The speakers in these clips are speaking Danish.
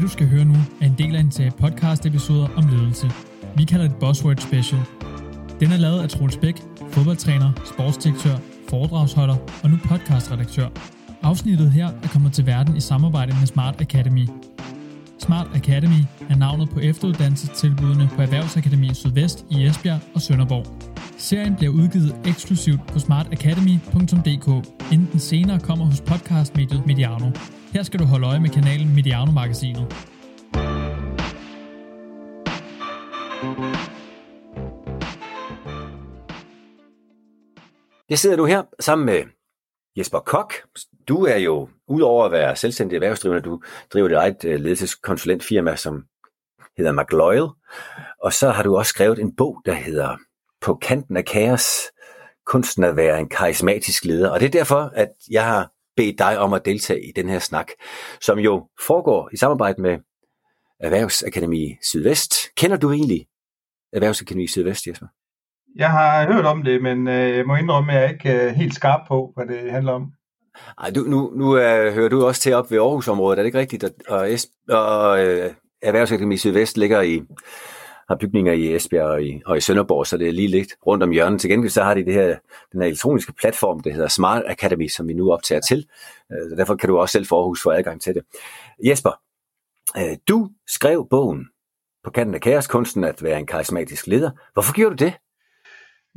Det du skal høre nu er en del af en serie podcast episoder om ledelse. Vi kalder det Buzzword Special. Den er lavet af Troels Bæk, fodboldtræner, sportsdirektør, foredragsholder og nu podcastredaktør. Afsnittet her er kommet til verden i samarbejde med Smart Academy. Smart Academy er navnet på efteruddannelsestilbudene på Erhvervsakademi Sydvest i Esbjerg og Sønderborg. Serien bliver udgivet eksklusivt på smartacademy.dk, inden den senere kommer hos podcastmediet Mediano. Her skal du holde øje med kanalen Mediano-magasinet. Jeg sidder nu her sammen med Jesper Kok. Du er jo, udover at være selvstændig erhvervsdrivende, du driver dit eget øh, ledelseskonsulentfirma, som hedder McLoyal. Og så har du også skrevet en bog, der hedder på kanten af kaos, kunsten at være en karismatisk leder. Og det er derfor, at jeg har bedt dig om at deltage i den her snak, som jo foregår i samarbejde med Erhvervsakademi Sydvest. Kender du egentlig Erhvervsakademi Sydvest, Jesper? Jeg har hørt om det, men øh, jeg må indrømme, at jeg ikke er helt skarp på, hvad det handler om. Ej, du, nu, nu uh, hører du også til op ved Aarhus-området, er det ikke rigtigt? Og, og, og uh, Erhvervsakademi Sydvest ligger i, har bygninger i Esbjerg og i, og i Sønderborg, så det er lige lidt rundt om hjørnet. Til gengæld så har de det her, den her elektroniske platform, det hedder Smart Academy, som vi nu optager til. Øh, så derfor kan du også selv for Aarhus få adgang til det. Jesper, øh, du skrev bogen på kanten af kaoskunsten at være en karismatisk leder. Hvorfor gjorde du det?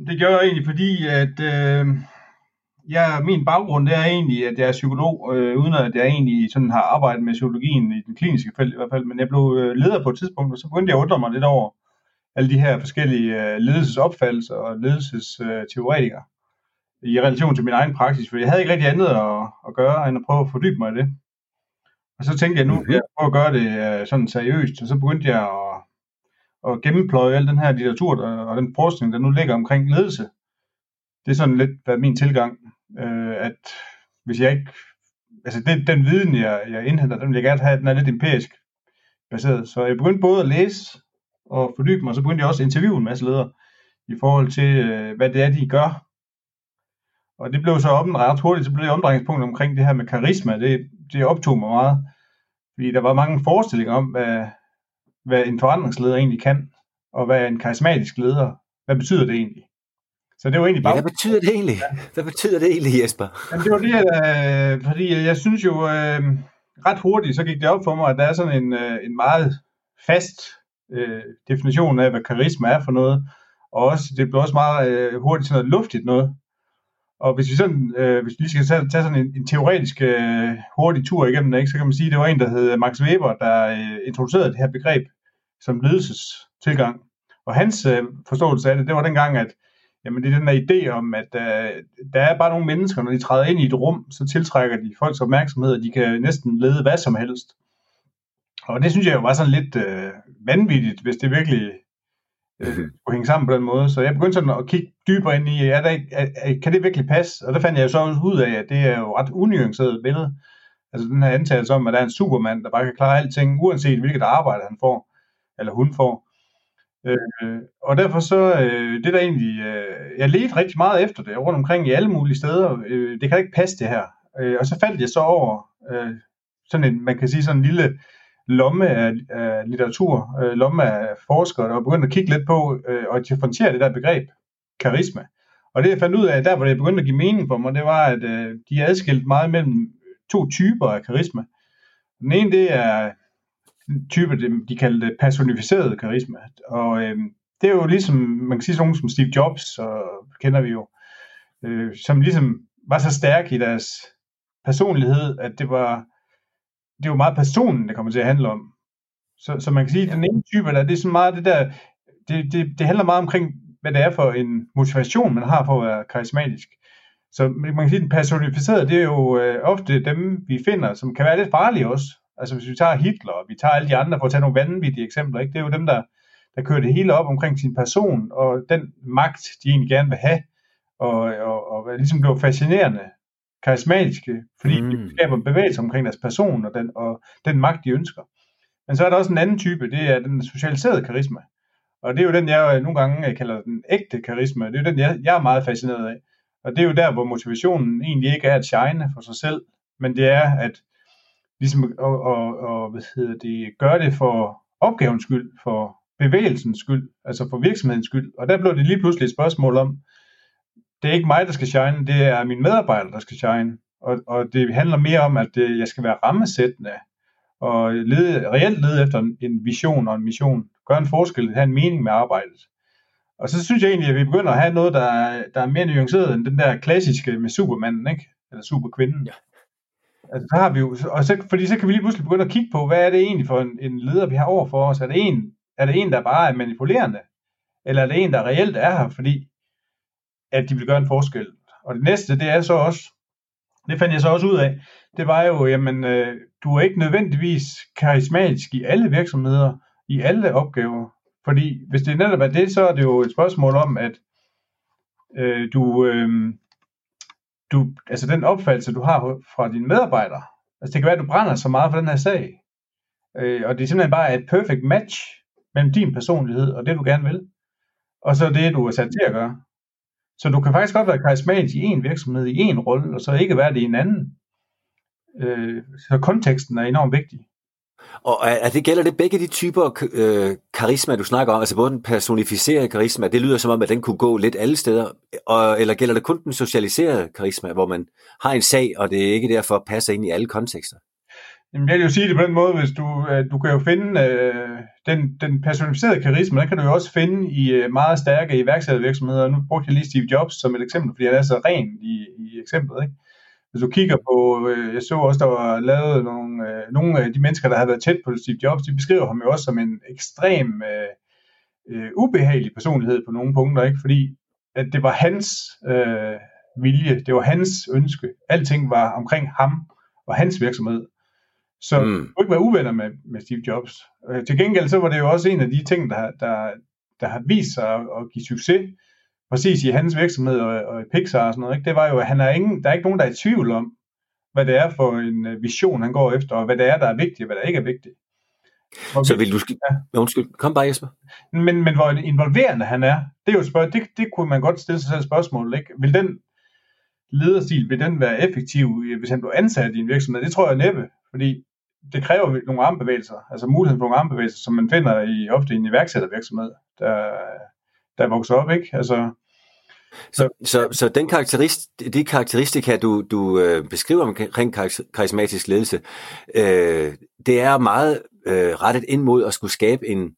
Det gør jeg egentlig, fordi at øh, jeg, min baggrund det er egentlig, at jeg er psykolog, øh, uden at jeg egentlig sådan har arbejdet med psykologien i den kliniske felt i hvert fald, men jeg blev øh, leder på et tidspunkt, og så begyndte jeg at undre mig lidt over alle de her forskellige øh, ledelsesopfattelser og ledelsesteoretikere i relation til min egen praksis, for jeg havde ikke rigtig andet at, at gøre, end at prøve at fordybe mig i det. Og så tænkte jeg, nu kan jeg prøve at gøre det øh, sådan seriøst, og så begyndte jeg at at gennempløje al den her litteratur der, og den forskning, der nu ligger omkring ledelse. Det er sådan lidt hvad min tilgang, øh, at hvis jeg ikke, altså det, den viden, jeg, jeg indhenter, den vil jeg gerne have, den er lidt empirisk baseret. Så jeg begyndte både at læse og fordybe mig, og så begyndte jeg også at interviewe en masse ledere i forhold til, øh, hvad det er, de gør. Og det blev så op en ret hurtigt, så blev det omdrejningspunkt omkring det her med karisma. Det, det optog mig meget, fordi der var mange forestillinger om, hvad, hvad en forandringsleder egentlig kan, og hvad en karismatisk leder, hvad betyder det egentlig? Så det var egentlig bare... Ja, hvad betyder det egentlig? Hvad betyder det egentlig, Jesper? Jamen, det var det, øh, fordi jeg synes jo, øh, ret hurtigt, så gik det op for mig, at der er sådan en, øh, en meget fast øh, definitionen af, hvad karisma er for noget, og også, det blev også meget øh, hurtigt sådan noget luftigt noget. Og hvis vi, sådan, øh, hvis vi lige skal tage, tage sådan en, en teoretisk øh, hurtig tur igennem det, ikke, så kan man sige, at det var en, der hed Max Weber, der øh, introducerede det her begreb som ledelsestilgang. Og hans øh, forståelse af det, det var dengang, at jamen, det er den der idé om, at øh, der er bare nogle mennesker, når de træder ind i et rum, så tiltrækker de folks opmærksomhed, og de kan næsten lede hvad som helst. Og det synes jeg jo var sådan lidt øh, vanvittigt, hvis det virkelig øh, kunne hænge sammen på den måde. Så jeg begyndte sådan at kigge dybere ind i, er der, er, er, kan det virkelig passe? Og der fandt jeg jo så ud af, at det er jo ret unuanceret billede. Altså den her antagelse om, at der er en supermand, der bare kan klare alting, uanset hvilket arbejde han får eller hun får. Øh, og derfor så, øh, det der egentlig, øh, jeg ledte rigtig meget efter det, rundt omkring i alle mulige steder, øh, det kan ikke passe det her. Øh, og så faldt jeg så over øh, sådan en, man kan sige sådan en lille lomme af, af litteratur, øh, lomme af forskere, der begyndte at kigge lidt på øh, og differentiere det der begreb, karisma. Og det jeg fandt ud af, der hvor det begyndte at give mening for mig, det var, at øh, de adskilte meget mellem to typer af karisma. Den ene, det er type, de kalder det personificeret karisma. Og øh, det er jo ligesom, man kan sige sådan som Steve Jobs, og kender vi jo, øh, som ligesom var så stærke i deres personlighed, at det var, det var meget personen, det kommer til at handle om. Så, så man kan sige, at den ene type, der, det er sådan meget det der, det, det, det handler meget omkring, hvad det er for en motivation, man har for at være karismatisk. Så man kan sige, at den personificerede, det er jo øh, ofte dem, vi finder, som kan være lidt farlige også. Altså hvis vi tager Hitler, og vi tager alle de andre for at tage nogle vanvittige eksempler, ikke? det er jo dem, der, der kører det hele op omkring sin person, og den magt, de egentlig gerne vil have, og, og, og ligesom bliver fascinerende, karismatiske, fordi mm. de skaber bevægelse omkring deres person, og den, og den magt, de ønsker. Men så er der også en anden type, det er den socialiserede karisma. Og det er jo den, jeg nogle gange kalder den ægte karisma. Det er jo den, jeg, jeg er meget fascineret af. Og det er jo der, hvor motivationen egentlig ikke er at shine for sig selv, men det er at ligesom at, og, og, hvad hedder det, gøre det for opgavens skyld, for bevægelsens skyld, altså for virksomhedens skyld. Og der blev det lige pludselig et spørgsmål om, det er ikke mig, der skal shine, det er min medarbejder, der skal shine. Og, og det handler mere om, at det, jeg skal være rammesættende og lede, reelt lede efter en vision og en mission. Gøre en forskel, have en mening med arbejdet. Og så synes jeg egentlig, at vi begynder at have noget, der er, der er mere nuanceret end den der klassiske med supermanden, ikke? Eller superkvinden. Ja. Altså, så har vi jo, og så, fordi så kan vi lige pludselig begynde at kigge på, hvad er det egentlig for en, en leder, vi har over for os? Er det, en, er det en, der bare er manipulerende? Eller er det en, der reelt er her, fordi at de vil gøre en forskel? Og det næste, det er så også, det fandt jeg så også ud af, det var jo, jamen, øh, du er ikke nødvendigvis karismatisk i alle virksomheder, i alle opgaver. Fordi hvis det netop er det, så er det jo et spørgsmål om, at øh, du, øh, du, altså den opfattelse, du har fra dine medarbejdere, altså det kan være, at du brænder så meget for den her sag, øh, og det er simpelthen bare et perfect match mellem din personlighed og det, du gerne vil, og så det, du er sat til at gøre. Så du kan faktisk godt være karismatisk i en virksomhed, i en rolle, og så ikke være det i en anden. Øh, så konteksten er enormt vigtig. Og er det gælder det begge de typer øh, karisma, du snakker om, altså både den personificerede karisma, det lyder som om, at den kunne gå lidt alle steder, og, eller gælder det kun den socialiserede karisma, hvor man har en sag, og det er ikke derfor passer ind i alle kontekster? Jamen, jeg vil jo sige det på den måde, hvis du, øh, du kan jo finde øh, den, den personificerede karisma, den kan du jo også finde i øh, meget stærke iværksættervirksomheder. Nu brugte jeg lige Steve Jobs som et eksempel, fordi han er så ren i, i eksemplet. Ikke? Hvis du kigger på, øh, jeg så også, der var lavet nogle, øh, nogle af de mennesker, der havde været tæt på Steve Jobs, de beskriver ham jo også som en ekstrem øh, øh, ubehagelig personlighed på nogle punkter, ikke? fordi at det var hans øh, vilje, det var hans ønske, alting var omkring ham og hans virksomhed. Så mm. du ikke være uvenner med, med Steve Jobs. Øh, til gengæld så var det jo også en af de ting, der, der, der har vist sig at, at give succes, præcis i hans virksomhed og, og i Pixar og sådan noget, ikke? det var jo, at han er ingen, der er ikke nogen, der er i tvivl om, hvad det er for en øh, vision, han går efter, og hvad det er, der er vigtigt, og hvad der ikke er vigtigt. Og så vil du... Ja. Undskyld, kom bare Jesper. Men, men hvor involverende han er, det er jo spørg- det, det kunne man godt stille sig selv spørgsmål, ikke? Vil den lederstil, vil den være effektiv, hvis han blev ansat i en virksomhed? Det tror jeg næppe, fordi det kræver nogle armbevægelser, altså muligheden for nogle armbevægelser, som man finder i, ofte i en iværksættervirksomhed, der, der vokser op, ikke? Altså, så, så, så den karakterist, de karakteristika, du, du øh, beskriver omkring karismatisk ledelse, øh, det er meget øh, rettet ind mod at skulle skabe en,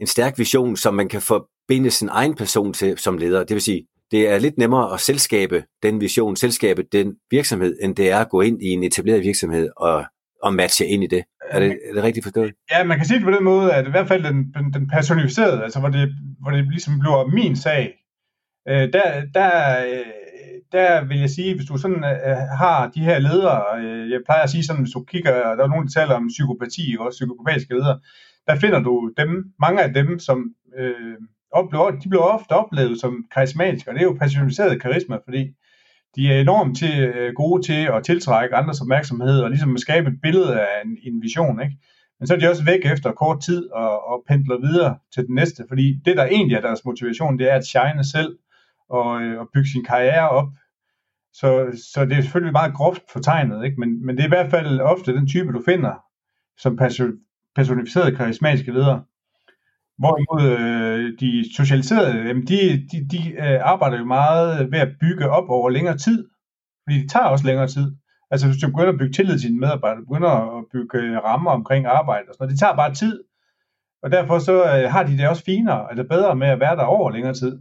en stærk vision, som man kan forbinde sin egen person til som leder. Det vil sige, det er lidt nemmere at selskabe den vision, selskabe den virksomhed, end det er at gå ind i en etableret virksomhed og og matche ind i det. Er det, er det rigtigt forstået? Ja, man kan sige det på den måde, at i hvert fald den, den, personificerede, altså hvor det, hvor det ligesom bliver min sag, øh, der, der, øh, der vil jeg sige, hvis du sådan øh, har de her ledere, øh, jeg plejer at sige sådan, hvis du kigger, der er nogen, der taler om psykopati, og psykopatiske ledere, der finder du dem, mange af dem, som øh, oplever, de bliver ofte oplevet som karismatiske, og det er jo personificeret karisma, fordi de er enormt til, øh, gode til at tiltrække andres opmærksomhed og ligesom skabe et billede af en, en vision. Ikke? Men så er de også væk efter kort tid og, og pendler videre til den næste, fordi det, der egentlig er deres motivation, det er at shine selv og, øh, og bygge sin karriere op. Så, så det er selvfølgelig meget groft fortegnet, ikke? Men, men det er i hvert fald ofte den type, du finder som personificerede karismatiske ledere. Hvorimod øh, de socialiserede, jamen de, de, de øh, arbejder jo meget ved at bygge op over længere tid, fordi det tager også længere tid. Altså hvis du begynder at bygge tillid til dine medarbejdere, begynder at bygge øh, rammer omkring arbejde og sådan noget, det tager bare tid. Og derfor så øh, har de det også finere, eller bedre med at være der over længere tid.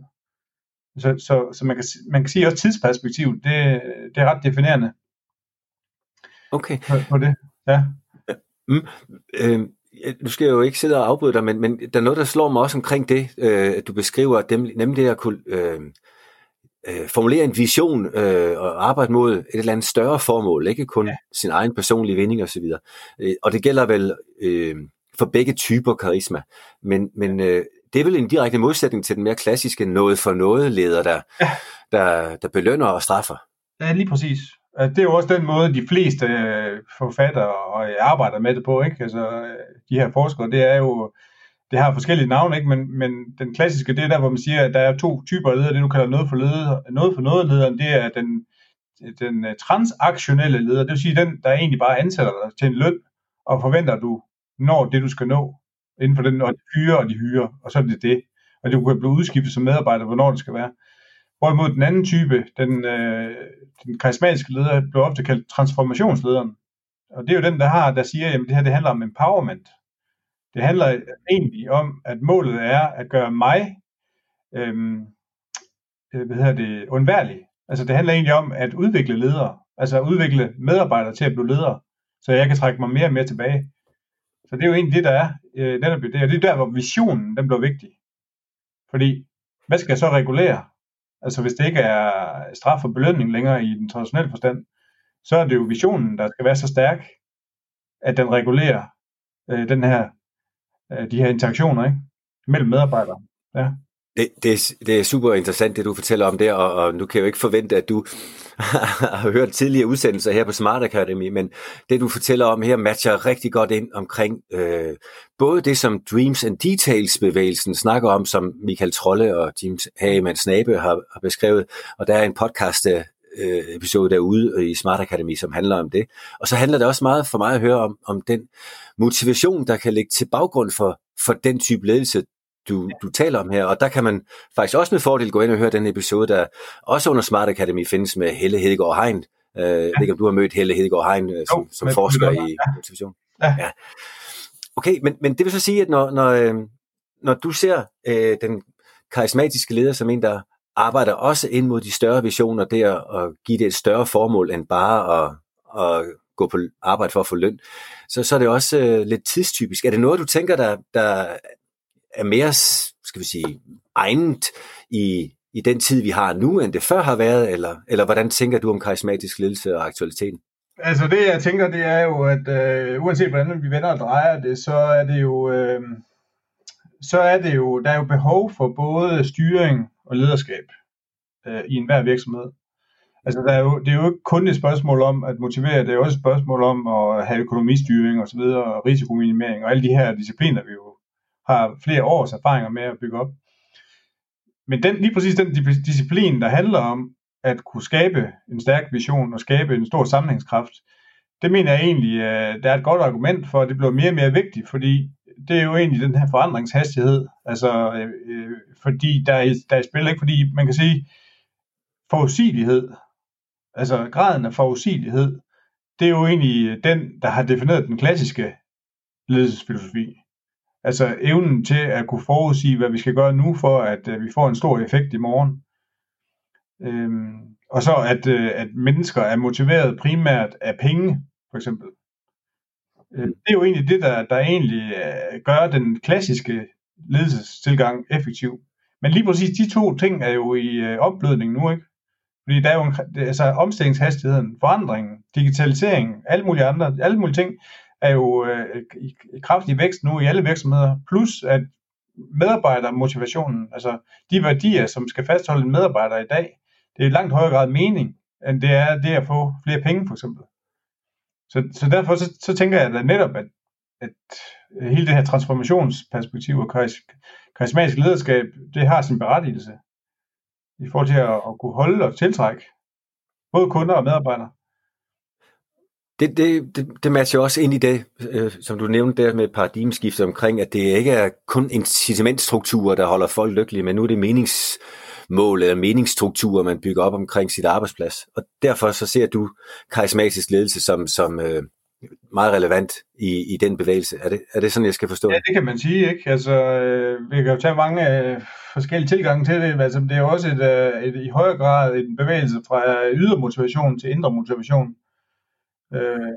Så, så, så man, kan, man kan sige også tidsperspektiv, det, det er ret definerende. Okay. På det, ja. Mm, øh, nu skal jeg jo ikke sidde og afbryde dig, men, men der er noget, der slår mig også omkring det, øh, at du beskriver, dem, nemlig det at kunne øh, øh, formulere en vision øh, og arbejde mod et eller andet større formål, ikke kun ja. sin egen personlige vinding osv. Øh, og det gælder vel øh, for begge typer karisma, men, men øh, det er vel en direkte modsætning til den mere klassiske noget for noget leder, der, ja. der, der belønner og straffer. Ja, lige præcis. Altså, det er jo også den måde, de fleste øh, forfattere og øh, arbejder med det på, ikke? Altså, øh, de her forskere, det er jo, det har forskellige navne, ikke? Men, men den klassiske, det er der, hvor man siger, at der er to typer af ledere. Det du kalder noget for, leder, noget for noget lederen, det er den, den transaktionelle leder, det vil sige den, der egentlig bare ansætter dig til en løn, og forventer, at du når det, du skal nå, inden for den, og de hyrer, og de hyrer, og så er det det. Og det kan blive udskiftet som medarbejder, hvornår det skal være. Hvorimod den anden type, den, øh, den karismatiske leder, bliver ofte kaldt transformationslederen. Og det er jo den, der har, der siger, at det her det handler om empowerment. Det handler egentlig om, at målet er at gøre mig øhm, øh, hvad hedder det, undværlig. Altså det handler egentlig om at udvikle ledere, altså at udvikle medarbejdere til at blive ledere, så jeg kan trække mig mere og mere tilbage. Så det er jo egentlig det, der er øh, netop det. Og det er der, hvor visionen den bliver vigtig. Fordi, hvad skal jeg så regulere? Altså hvis det ikke er straf og belønning længere i den traditionelle forstand, så er det jo visionen, der skal være så stærk, at den regulerer øh, den her, øh, de her interaktioner ikke? mellem medarbejdere. Ja. Det, det, er, det er super interessant, det du fortæller om der, og, og nu kan jeg jo ikke forvente, at du har hørt tidligere udsendelser her på Smart Academy, men det du fortæller om her matcher rigtig godt ind omkring øh, både det, som Dreams and Details bevægelsen snakker om, som Michael Trolle og James Hagemann Snabe har, har beskrevet, og der er en podcast øh, episode derude i Smart Academy, som handler om det. Og så handler det også meget for mig at høre om, om den motivation, der kan ligge til baggrund for, for den type ledelse, du, du taler om her, og der kan man faktisk også med fordel gå ind og høre den episode, der også under Smart Academy findes med Helle Hedegaard Hein. Øh, ja. Jeg ved ikke, om du har mødt Helle Hedegaard Hein øh, som, jo, som forsker i motivation. Ja. ja. Okay, men, men det vil så sige, at når, når, øh, når du ser øh, den karismatiske leder som en, der arbejder også ind mod de større visioner der, og give det et større formål end bare at, at gå på arbejde for at få løn, så, så er det også øh, lidt tidstypisk. Er det noget, du tænker, der, der er mere, skal vi sige, egnet i, i den tid, vi har nu, end det før har været, eller, eller hvordan tænker du om karismatisk ledelse og aktualiteten? Altså det, jeg tænker, det er jo, at øh, uanset hvordan vi vender og drejer det, så er det jo, øh, så er det jo, der er jo behov for både styring og lederskab øh, i enhver virksomhed. Altså der er jo, det er jo ikke kun et spørgsmål om at motivere, det er jo også et spørgsmål om at have økonomistyring og så videre, og risikominimering og alle de her discipliner, vi jo har flere års erfaringer med at bygge op. Men den, lige præcis den disciplin, der handler om at kunne skabe en stærk vision og skabe en stor sammenhængskraft, det mener jeg egentlig, at der er et godt argument for, at det bliver mere og mere vigtigt, fordi det er jo egentlig den her forandringshastighed, altså øh, øh fordi der er, der er spil ikke, fordi man kan sige, forudsigelighed, altså graden af forudsigelighed, det er jo egentlig den, der har defineret den klassiske ledelsesfilosofi. Altså evnen til at kunne forudsige, hvad vi skal gøre nu, for at øh, vi får en stor effekt i morgen. Øhm, og så at, øh, at mennesker er motiveret primært af penge, for eksempel. Øh, det er jo egentlig det, der, der egentlig øh, gør den klassiske ledelsestilgang effektiv. Men lige præcis de to ting er jo i øh, opblødning nu, ikke? Fordi der er jo en, altså omstillingshastigheden, forandringen, digitalisering, alle mulige andre, alle mulige ting, er jo øh, i, i kraftig vækst nu i alle virksomheder, plus at medarbejdermotivationen, altså de værdier, som skal fastholde en medarbejder i dag, det er i langt højere grad mening, end det er det at få flere penge for eksempel. Så, så derfor så, så tænker jeg da netop, at, at hele det her transformationsperspektiv og karismatisk lederskab, det har sin berettigelse i forhold til at, at kunne holde og tiltrække både kunder og medarbejdere. Det, det, det, det matcher også ind i det, øh, som du nævnte der med paradigmeskiftet omkring, at det ikke er kun incitamentstrukturer, der holder folk lykkelige, men nu er det meningsmål eller meningsstrukturer, man bygger op omkring sit arbejdsplads. Og derfor så ser du karismatisk ledelse som, som øh, meget relevant i, i den bevægelse. Er det, er det sådan, jeg skal forstå? Ja, det kan man sige. ikke. Altså, øh, vi kan jo tage mange øh, forskellige tilgange til det. Altså, det er jo også et, øh, et, i højere grad en bevægelse fra ydre motivation til indre motivation. Øh,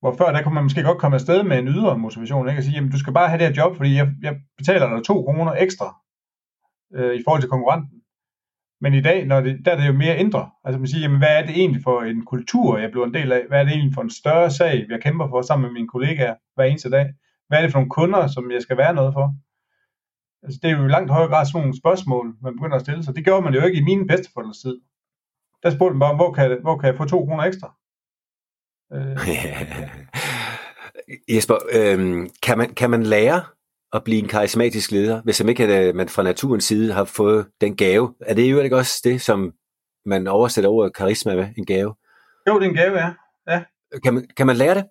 hvor før der kunne man måske godt komme afsted med en ydre motivation, ikke? og sige, jamen du skal bare have det her job, fordi jeg, jeg betaler dig to kroner ekstra øh, i forhold til konkurrenten. Men i dag, når det, der er det jo mere indre. Altså man siger, jamen hvad er det egentlig for en kultur, jeg bliver en del af? Hvad er det egentlig for en større sag, jeg kæmper for sammen med mine kollegaer hver eneste dag? Hvad er det for nogle kunder, som jeg skal være noget for? Altså det er jo i langt højere grad sådan nogle spørgsmål, man begynder at stille sig. Det gjorde man jo ikke i min bedsteforældres tid. Der spurgte man bare, hvor kan, hvor kan jeg få to kroner ekstra? Øh. Jesper, øh, kan, man, kan man lære at blive en karismatisk leder, hvis man ikke at man fra naturens side har fået den gave? Er det jo ikke også det, som man oversætter ordet karisma med, en gave. Jo, det er en gave, ja. ja. Kan, man, kan man lære det?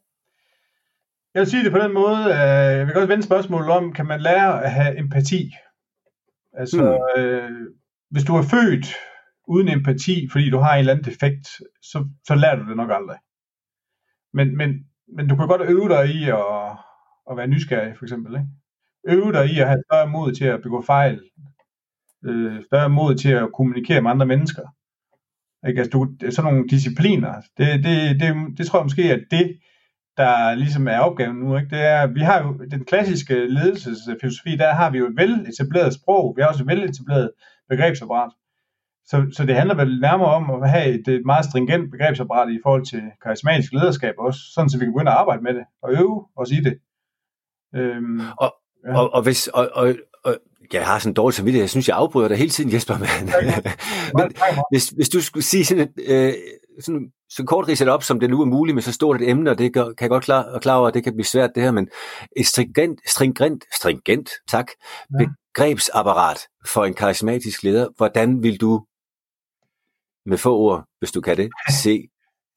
Jeg vil sige det på den måde, øh, jeg vil godt vende spørgsmålet om, kan man lære at have empati? Altså, hmm. øh, hvis du er født uden empati, fordi du har en eller anden defekt, så, så lærer du det nok aldrig. Men, men, men du kan godt øve dig i at, at være nysgerrig, for eksempel. Ikke? Øve dig i at have større mod til at begå fejl. Øh, større mod til at kommunikere med andre mennesker. Ikke? Altså, du, sådan nogle discipliner, det, det, det, det tror jeg måske er det, der ligesom er opgaven nu. Ikke? Det er, vi har jo den klassiske ledelsesfilosofi, der har vi jo et veletableret sprog, vi har også et veletableret begrebsapparat. Så, så det handler vel nærmere om at have et, et meget stringent begrebsapparat i forhold til karismatisk lederskab også, sådan så vi kan begynde at arbejde med det og øve os i det. Øhm, og, ja. og, og, hvis, og, og, og jeg har sådan en dårlig samvittighed. Jeg synes, jeg afbryder dig hele tiden, Jesper. Men, men hvis, hvis du skulle sige sådan, et, øh, sådan så kort ridset op, som det nu er muligt med så stort et emne, og det kan jeg godt klar, klar over, at det kan blive svært det her, men et stringent, stringent, stringent tak, ja. begrebsapparat for en karismatisk leder. Hvordan vil du med få ord, hvis du kan det, se,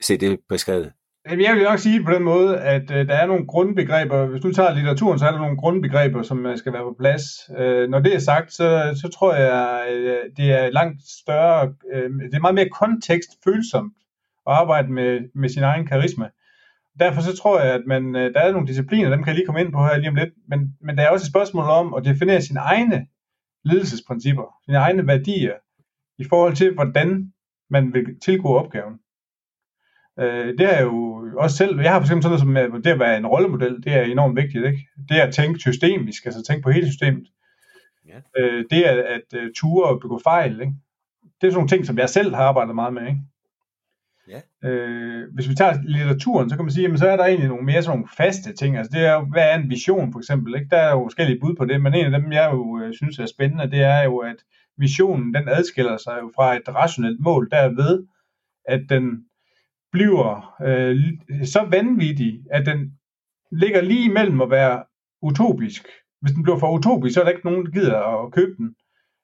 se det beskrevet? Jeg vil nok sige på den måde, at øh, der er nogle grundbegreber. Hvis du tager litteraturen, så er der nogle grundbegreber, som øh, skal være på plads. Øh, når det er sagt, så, så tror jeg, øh, det er langt større, øh, det er meget mere kontekstfølsomt at arbejde med, med sin egen karisma. Derfor så tror jeg, at man, øh, der er nogle discipliner, dem kan jeg lige komme ind på her lige om lidt, men, men der er også et spørgsmål om at definere sine egne ledelsesprincipper, sine egne værdier, i forhold til, hvordan man vil tilgå opgaven. Øh, det er jo også selv, jeg har for eksempel sådan noget som det at være en rollemodel, det er enormt vigtigt, ikke? Det at tænke systemisk, altså tænke på hele systemet. Ja. Øh, det at, at, at ture og begå fejl, ikke? Det er sådan nogle ting, som jeg selv har arbejdet meget med, ikke? Ja. Øh, hvis vi tager litteraturen, så kan man sige, at så er der egentlig nogle mere sådan nogle faste ting. Altså det er jo, hvad er en vision for eksempel? Ikke? Der er jo forskellige bud på det, men en af dem, jeg jo øh, synes er spændende, det er jo, at visionen den adskiller sig jo fra et rationelt mål derved, at den bliver øh, så vanvittig, at den ligger lige imellem at være utopisk. Hvis den bliver for utopisk, så er der ikke nogen, der gider at købe den.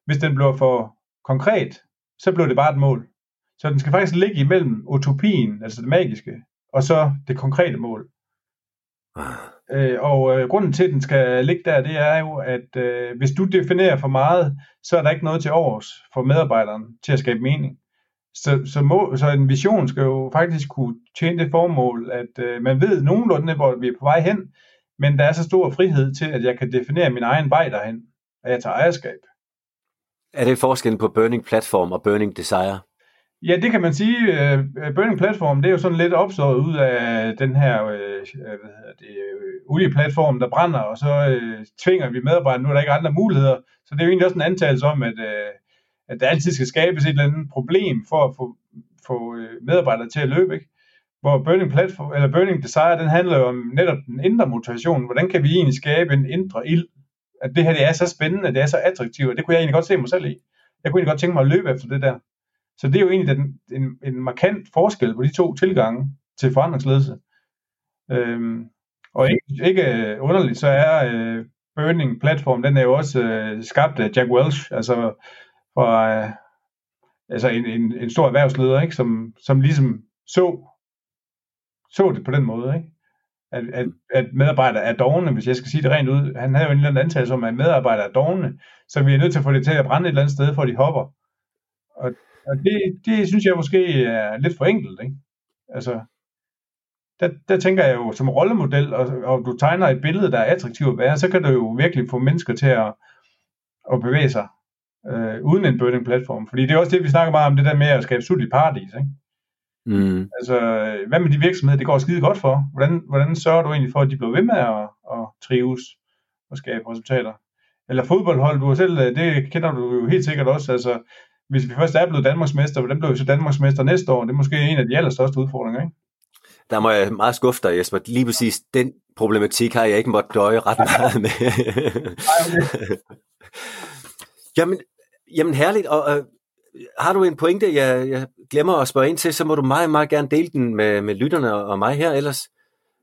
Hvis den bliver for konkret, så bliver det bare et mål. Så den skal faktisk ligge imellem utopien, altså det magiske, og så det konkrete mål. Ah. Øh, og øh, grunden til, at den skal ligge der, det er jo, at øh, hvis du definerer for meget, så er der ikke noget til overs for medarbejderen til at skabe mening. Så, så, må, så en vision skal jo faktisk kunne tjene det formål, at øh, man ved nogenlunde, hvor vi er på vej hen, men der er så stor frihed til, at jeg kan definere min egen vej derhen, at jeg tager ejerskab. Er det forskellen på Burning Platform og Burning Desire? Ja, det kan man sige. Uh, Burning Platform, det er jo sådan lidt opstået ud af den her uh, hvad hedder det, uh, olieplatform, der brænder, og så uh, tvinger vi medarbejderne, nu er der ikke andre muligheder. Så det er jo egentlig også en antagelse om, at, uh, at der altid skal skabes et eller andet problem for at få, få medarbejdere til at løbe. Ikke? Hvor Burning, Platform, eller Burning Desire, den handler jo om netop den indre motivation. Hvordan kan vi egentlig skabe en indre ild? At det her det er så spændende, det er så attraktivt, og det kunne jeg egentlig godt se mig selv i. Jeg kunne egentlig godt tænke mig at løbe efter det der. Så det er jo egentlig den, en, en markant forskel på de to tilgange til forandringsledelse. Øhm, og ikke, ikke øh, underligt, så er øh, Burning Platform, den er jo også øh, skabt af Jack Welch, altså fra øh, altså en, en, en stor erhvervsleder, ikke? Som, som ligesom så, så det på den måde, ikke? At, at, at medarbejdere er dogne, hvis jeg skal sige det rent ud. Han havde jo en eller anden antagelse om, at medarbejdere er dogne, så vi er nødt til at få det til at brænde et eller andet sted, for de hopper. Og og det, det synes jeg måske er lidt for enkelt, ikke? Altså, der, der tænker jeg jo som rollemodel, og, og du tegner et billede, der er attraktivt at være, så kan du jo virkelig få mennesker til at, at bevæge sig øh, uden en burning platform. Fordi det er også det, vi snakker meget om, det der med at skabe sult i paradis, ikke? Mm. Altså, hvad med de virksomheder, det går skide godt for? Hvordan, hvordan sørger du egentlig for, at de bliver ved med at, at trives og skabe resultater? Eller fodboldhold, du har selv, det kender du jo helt sikkert også, altså hvis vi først er blevet Danmarksmester, hvordan bliver vi så Danmarksmester næste år? Det er måske en af de allerstørste udfordringer, ikke? Der må jeg meget skuffe dig, Jesper. Lige præcis den problematik har jeg ikke måttet døje ret meget med. jamen, jamen herligt, og uh, har du en pointe, jeg, jeg glemmer at spørge ind til, så må du meget, meget gerne dele den med, med lytterne og mig her ellers.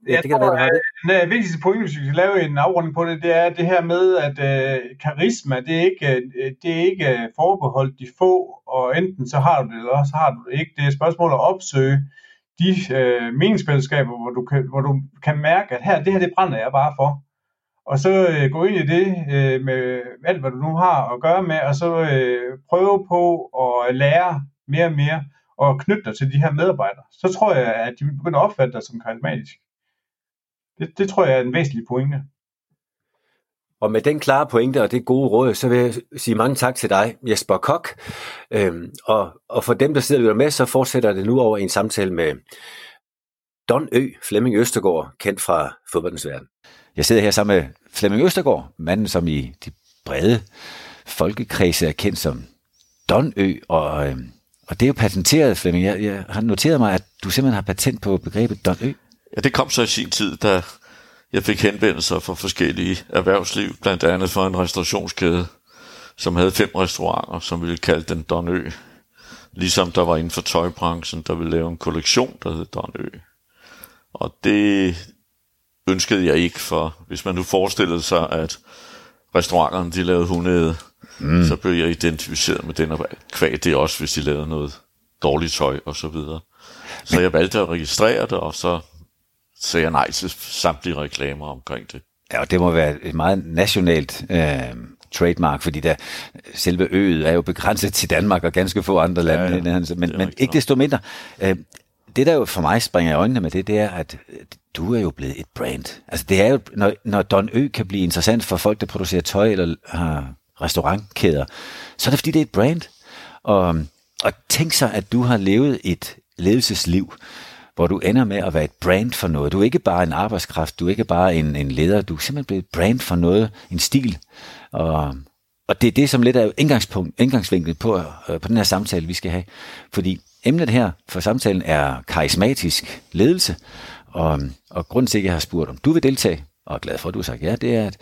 Ja, det kan tror, være, det. Den vigtigste point, hvis vi skal lave en afrunding på det, det er det her med, at øh, karisma, det er, ikke, øh, det er ikke øh, forbeholdt de få, og enten så har du det, eller så har du det ikke. Det er et spørgsmål at opsøge de øh, meningsfællesskaber, hvor du, kan, hvor du kan mærke, at her, det her, det brænder jeg bare for. Og så øh, gå ind i det øh, med alt, hvad du nu har at gøre med, og så øh, prøve på at lære mere og mere, og knytte dig til de her medarbejdere. Så tror jeg, at de begynder at opfatte dig som karismatisk. Det, det tror jeg er en væsentlig pointe. Og med den klare pointe og det gode råd, så vil jeg sige mange tak til dig, Jesper Kok. Øhm, og, og for dem, der sidder og med, så fortsætter det nu over en samtale med Don Ø, Flemming Østergaard, kendt fra fodboldens verden. Jeg sidder her sammen med Flemming Østergaard, manden som i de brede folkekredse er kendt som Don Ø, og, øhm, og det er jo patenteret, Flemming. Jeg, jeg har noteret mig, at du simpelthen har patent på begrebet Don Ø. Ja, det kom så i sin tid, da jeg fik henvendelser fra forskellige erhvervsliv, blandt andet fra en restaurationskæde, som havde fem restauranter, som ville kalde den Don Ø. Ligesom der var inden for tøjbranchen, der ville lave en kollektion, der hed Don Ø. Og det ønskede jeg ikke, for hvis man nu forestillede sig, at restauranterne de lavede hundede, mm. så blev jeg identificeret med den, og kvæg det også, hvis de lavede noget dårligt tøj og så videre. Så jeg valgte at registrere det, og så sagde nej til samtlige reklamer omkring det. Ja, og det må være et meget nationalt øh, trademark, fordi der, selve øet er jo begrænset til Danmark og ganske få andre lande. Ja, ja. Men, men ikke desto mindre. Øh, det, der jo for mig springer i øjnene med det, det er, at du er jo blevet et brand. Altså det er jo, når, når Don Ø kan blive interessant for folk, der producerer tøj eller har restaurantkæder, så er det fordi, det er et brand. Og, og tænk så, at du har levet et ledelsesliv, hvor du ender med at være et brand for noget. Du er ikke bare en arbejdskraft, du er ikke bare en, en leder, du er simpelthen blevet et brand for noget, en stil. Og, og det er det, som lidt er indgangspunkt, indgangsvinklet på, øh, på den her samtale, vi skal have. Fordi emnet her for samtalen er karismatisk ledelse, og, og grunden til, at jeg har spurgt, om du vil deltage, og er glad for, at du har sagt ja, det er, at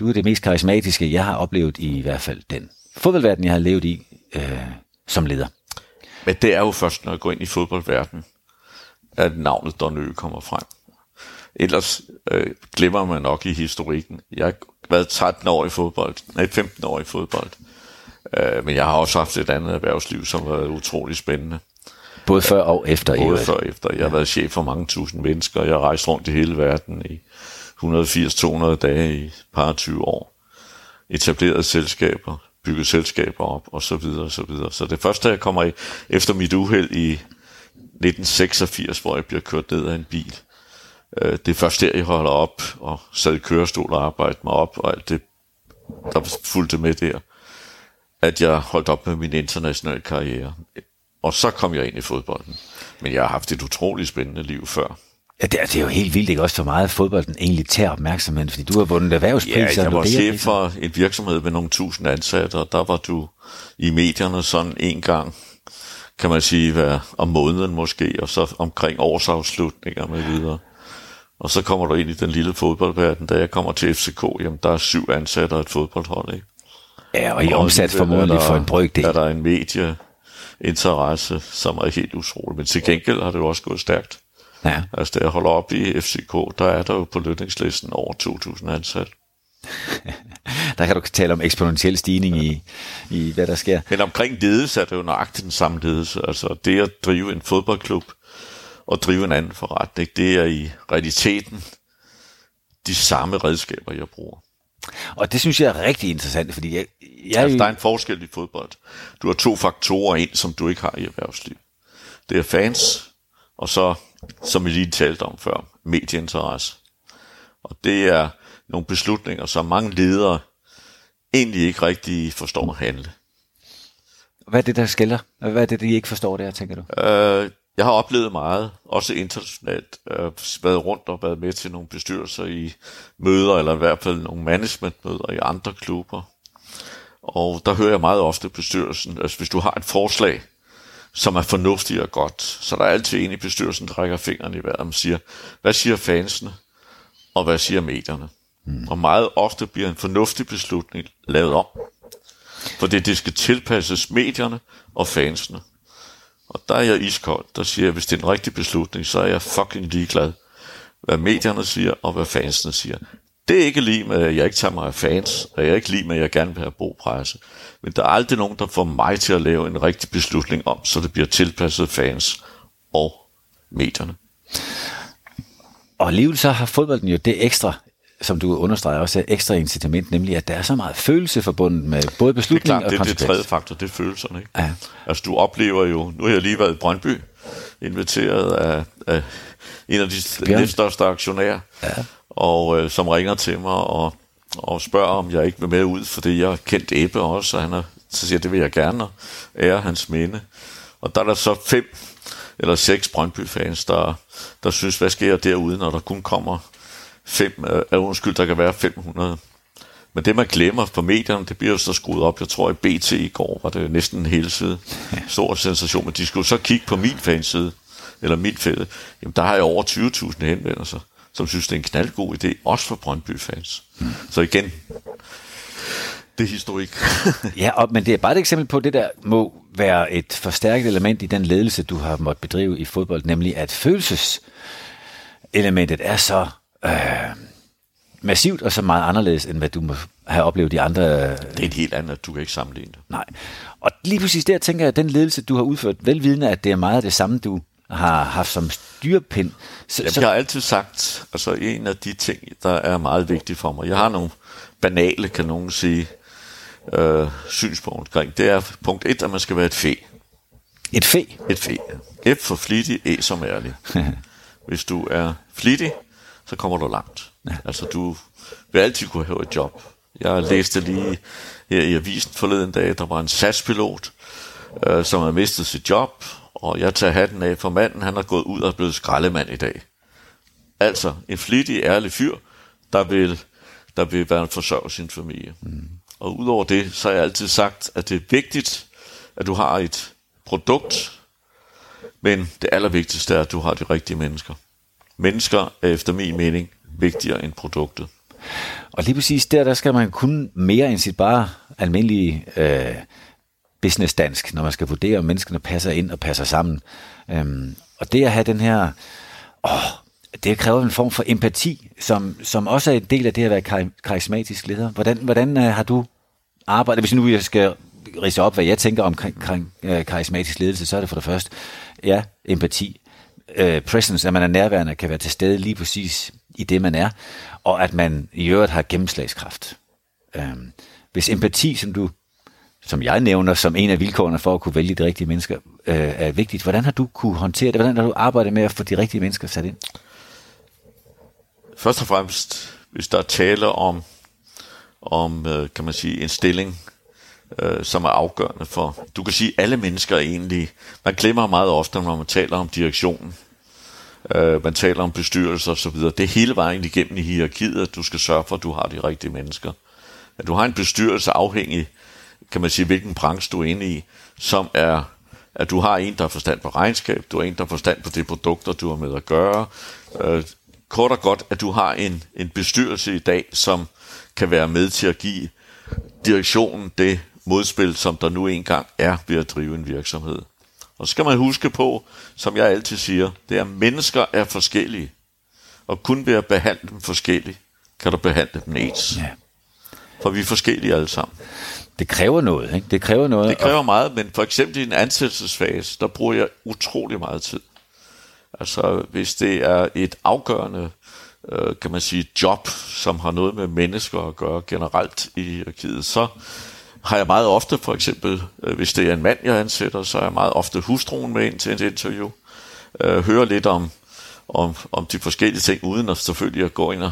du er det mest karismatiske, jeg har oplevet i, i hvert fald den fodboldverden, jeg har levet i øh, som leder. Men det er jo først, når jeg går ind i fodboldverdenen, at navnet Don Ø kommer frem. Ellers øh, glemmer man nok i historikken. Jeg har været 13 år i fodbold, nej 15 år i fodbold. Øh, men jeg har også haft et andet erhvervsliv, som har været utrolig spændende. Både før og efter? Både før og efter. Jeg har ja. været chef for mange tusind mennesker. Jeg har rejst rundt i hele verden i 180-200 dage i par 20 år. Etableret selskaber, bygget selskaber op, og så videre, og så videre. Så det første, jeg kommer i, efter mit uheld i 1986, hvor jeg bliver kørt ned af en bil. Øh, det er først der, jeg holder op og sad i kørestol og arbejdede mig op, og alt det, der fulgte med der, at jeg holdt op med min internationale karriere. Og så kom jeg ind i fodbolden. Men jeg har haft et utroligt spændende liv før. Ja, det er, det er jo helt vildt, ikke også for meget fodbolden egentlig tager opmærksomheden, fordi du har vundet erhvervspriser. Ja, jeg var chef for en virksomhed med nogle tusind ansatte, og der var du i medierne sådan en gang, kan man sige, hver, om måneden måske, og så omkring årsafslutninger med videre. Og så kommer du ind i den lille fodboldverden, da jeg kommer til FCK, jamen der er syv ansatte og et fodboldhold, ikke? Ja, og I omsat formodentlig for en brøkdel. Er der en medieinteresse, som er helt utrolig, men til gengæld har det jo også gået stærkt. Ja. Altså, da jeg holder op i FCK, der er der jo på lønningslisten over 2.000 ansatte. der kan du tale om eksponentiel stigning i, i, hvad der sker. Men omkring ledelse er det jo nøjagtigt den samme ledelse. Altså det at drive en fodboldklub og drive en anden forretning, det er i realiteten de samme redskaber, jeg bruger. Og det synes jeg er rigtig interessant, fordi jeg... jeg altså, der er en forskel i fodbold. Du har to faktorer ind, som du ikke har i erhvervsliv. Det er fans, og så, som vi lige talte om før, medieinteresse. Og det er nogle beslutninger, som mange ledere egentlig ikke rigtig forstår at handle. Hvad er det, der skiller? Hvad er det, de ikke forstår der, tænker du? Øh, jeg har oplevet meget, også internationalt, øh, været rundt og været med til nogle bestyrelser i møder, eller i hvert fald nogle managementmøder i andre klubber. Og der hører jeg meget ofte bestyrelsen, altså hvis du har et forslag, som er fornuftigt og godt, så der er altid en i bestyrelsen, der rækker fingrene i vejret og siger, hvad siger fansene, og hvad siger medierne? Mm. Og meget ofte bliver en fornuftig beslutning lavet om. Fordi det, skal tilpasses medierne og fansene. Og der er jeg iskold. Der siger jeg, hvis det er en rigtig beslutning, så er jeg fucking ligeglad. hvad medierne siger, og hvad fansene siger. Det er ikke lige med, at jeg ikke tager mig af fans, og jeg er ikke lige med, at jeg gerne vil have bogpresse. Men der er aldrig nogen, der får mig til at lave en rigtig beslutning om, så det bliver tilpasset fans og medierne. Og alligevel så har fodbolden jo det ekstra, som du understreger også, ekstra incitament, nemlig at der er så meget følelse forbundet med både beslutning det er klart, og det, det er tredje faktor, det er følelserne. Ikke? Ja. Altså du oplever jo, nu har jeg lige været i Brøndby, inviteret af, af en af de Bjørn. næststørste aktionærer, Ja. og øh, som ringer til mig og, og spørger, om jeg ikke vil med ud, fordi jeg har kendt Ebbe også, og han er, så siger det vil jeg gerne, og ære hans minde. Og der er der så fem eller seks Brøndby-fans, der, der synes, hvad sker derude, når der kun kommer fem, øh, undskyld, der kan være 500. Men det, man glemmer på medierne, det bliver jo så skruet op. Jeg tror, i BT i går var det næsten en hel side. Stor sensation. Men de skulle så kigge på min fanside, eller mit fælde. Jamen, der har jeg over 20.000 henvendelser, som synes, det er en knaldgod idé, også for Brøndby-fans. Mm. Så igen, det er historik. Ja, og, men det er bare et eksempel på, at det der må være et forstærket element i den ledelse, du har måttet bedrive i fodbold, nemlig at følelseselementet er så øh, massivt og så meget anderledes, end hvad du må have oplevet de andre... Det er en helt andet, du kan ikke sammenligne det. Nej. Og lige præcis der tænker jeg, at den ledelse, du har udført, velvidende, at det er meget af det samme, du har haft som styrpind. Så, Jamen, så, jeg har altid sagt, altså en af de ting, der er meget vigtigt for mig, jeg har nogle banale, kan nogen sige, øh, synspunkt omkring, det er punkt et, at man skal være et fe. et fæ. Et fe. F for flittig, E som ærlig. Hvis du er flittig, så kommer du langt. Ja. Altså, du vil altid kunne have et job. Jeg læste lige her i avisen forleden dag, der var en SAS-pilot, øh, som har mistet sit job, og jeg tager hatten af for manden, han er gået ud og blevet skraldemand i dag. Altså, en flittig, ærlig fyr, der vil, der vil være en forsørge sin familie. Mm. Og udover det, så har jeg altid sagt, at det er vigtigt, at du har et produkt, men det allervigtigste er, at du har de rigtige mennesker. Mennesker er efter min mening vigtigere end produktet. Og lige præcis der, der skal man kunne mere end sit bare almindelige øh, business dansk, når man skal vurdere, om menneskene passer ind og passer sammen. Øhm, og det at have den her, åh, det kræver en form for empati, som, som også er en del af det at være kar- karismatisk leder. Hvordan, hvordan øh, har du arbejdet, hvis nu jeg skal rise op, hvad jeg tænker om kring, øh, karismatisk ledelse, så er det for det første, ja, empati, øh, presence, at man er nærværende, kan være til stede lige præcis i det, man er, og at man i øvrigt har gennemslagskraft. Øhm, hvis empati, som du som jeg nævner som en af vilkårene for at kunne vælge de rigtige mennesker, øh, er vigtigt. Hvordan har du kunne håndtere det? Hvordan har du arbejdet med at få de rigtige mennesker sat ind? Først og fremmest, hvis der er tale om, om øh, kan man sige, en stilling, øh, som er afgørende for, du kan sige, alle mennesker er egentlig, man glemmer meget ofte, når man taler om direktionen, øh, man taler om bestyrelser osv., det er hele vejen igennem i hierarkiet, at du skal sørge for, at du har de rigtige mennesker. At du har en bestyrelse afhængig, kan man sige, hvilken branche du er inde i, som er, at du har en, der har forstand på regnskab, du har en, der har forstand på de produkter, du har med at gøre. Øh, kort og godt, at du har en, en bestyrelse i dag, som kan være med til at give direktionen det modspil, som der nu engang er ved at drive en virksomhed. Og så skal man huske på, som jeg altid siger, det er, at mennesker er forskellige. Og kun ved at behandle dem forskelligt, kan du behandle dem ens. Ja. For vi er forskellige alle sammen. Det kræver noget, ikke? Det kræver noget. Det kræver meget, men for eksempel i en ansættelsesfase, der bruger jeg utrolig meget tid. Altså, hvis det er et afgørende, øh, kan man sige, job, som har noget med mennesker at gøre generelt i hierarkiet, så har jeg meget ofte, for eksempel, øh, hvis det er en mand, jeg ansætter, så er jeg meget ofte hustruen med ind til et interview. Øh, hører lidt om, om, om de forskellige ting, uden at selvfølgelig at gå ind og,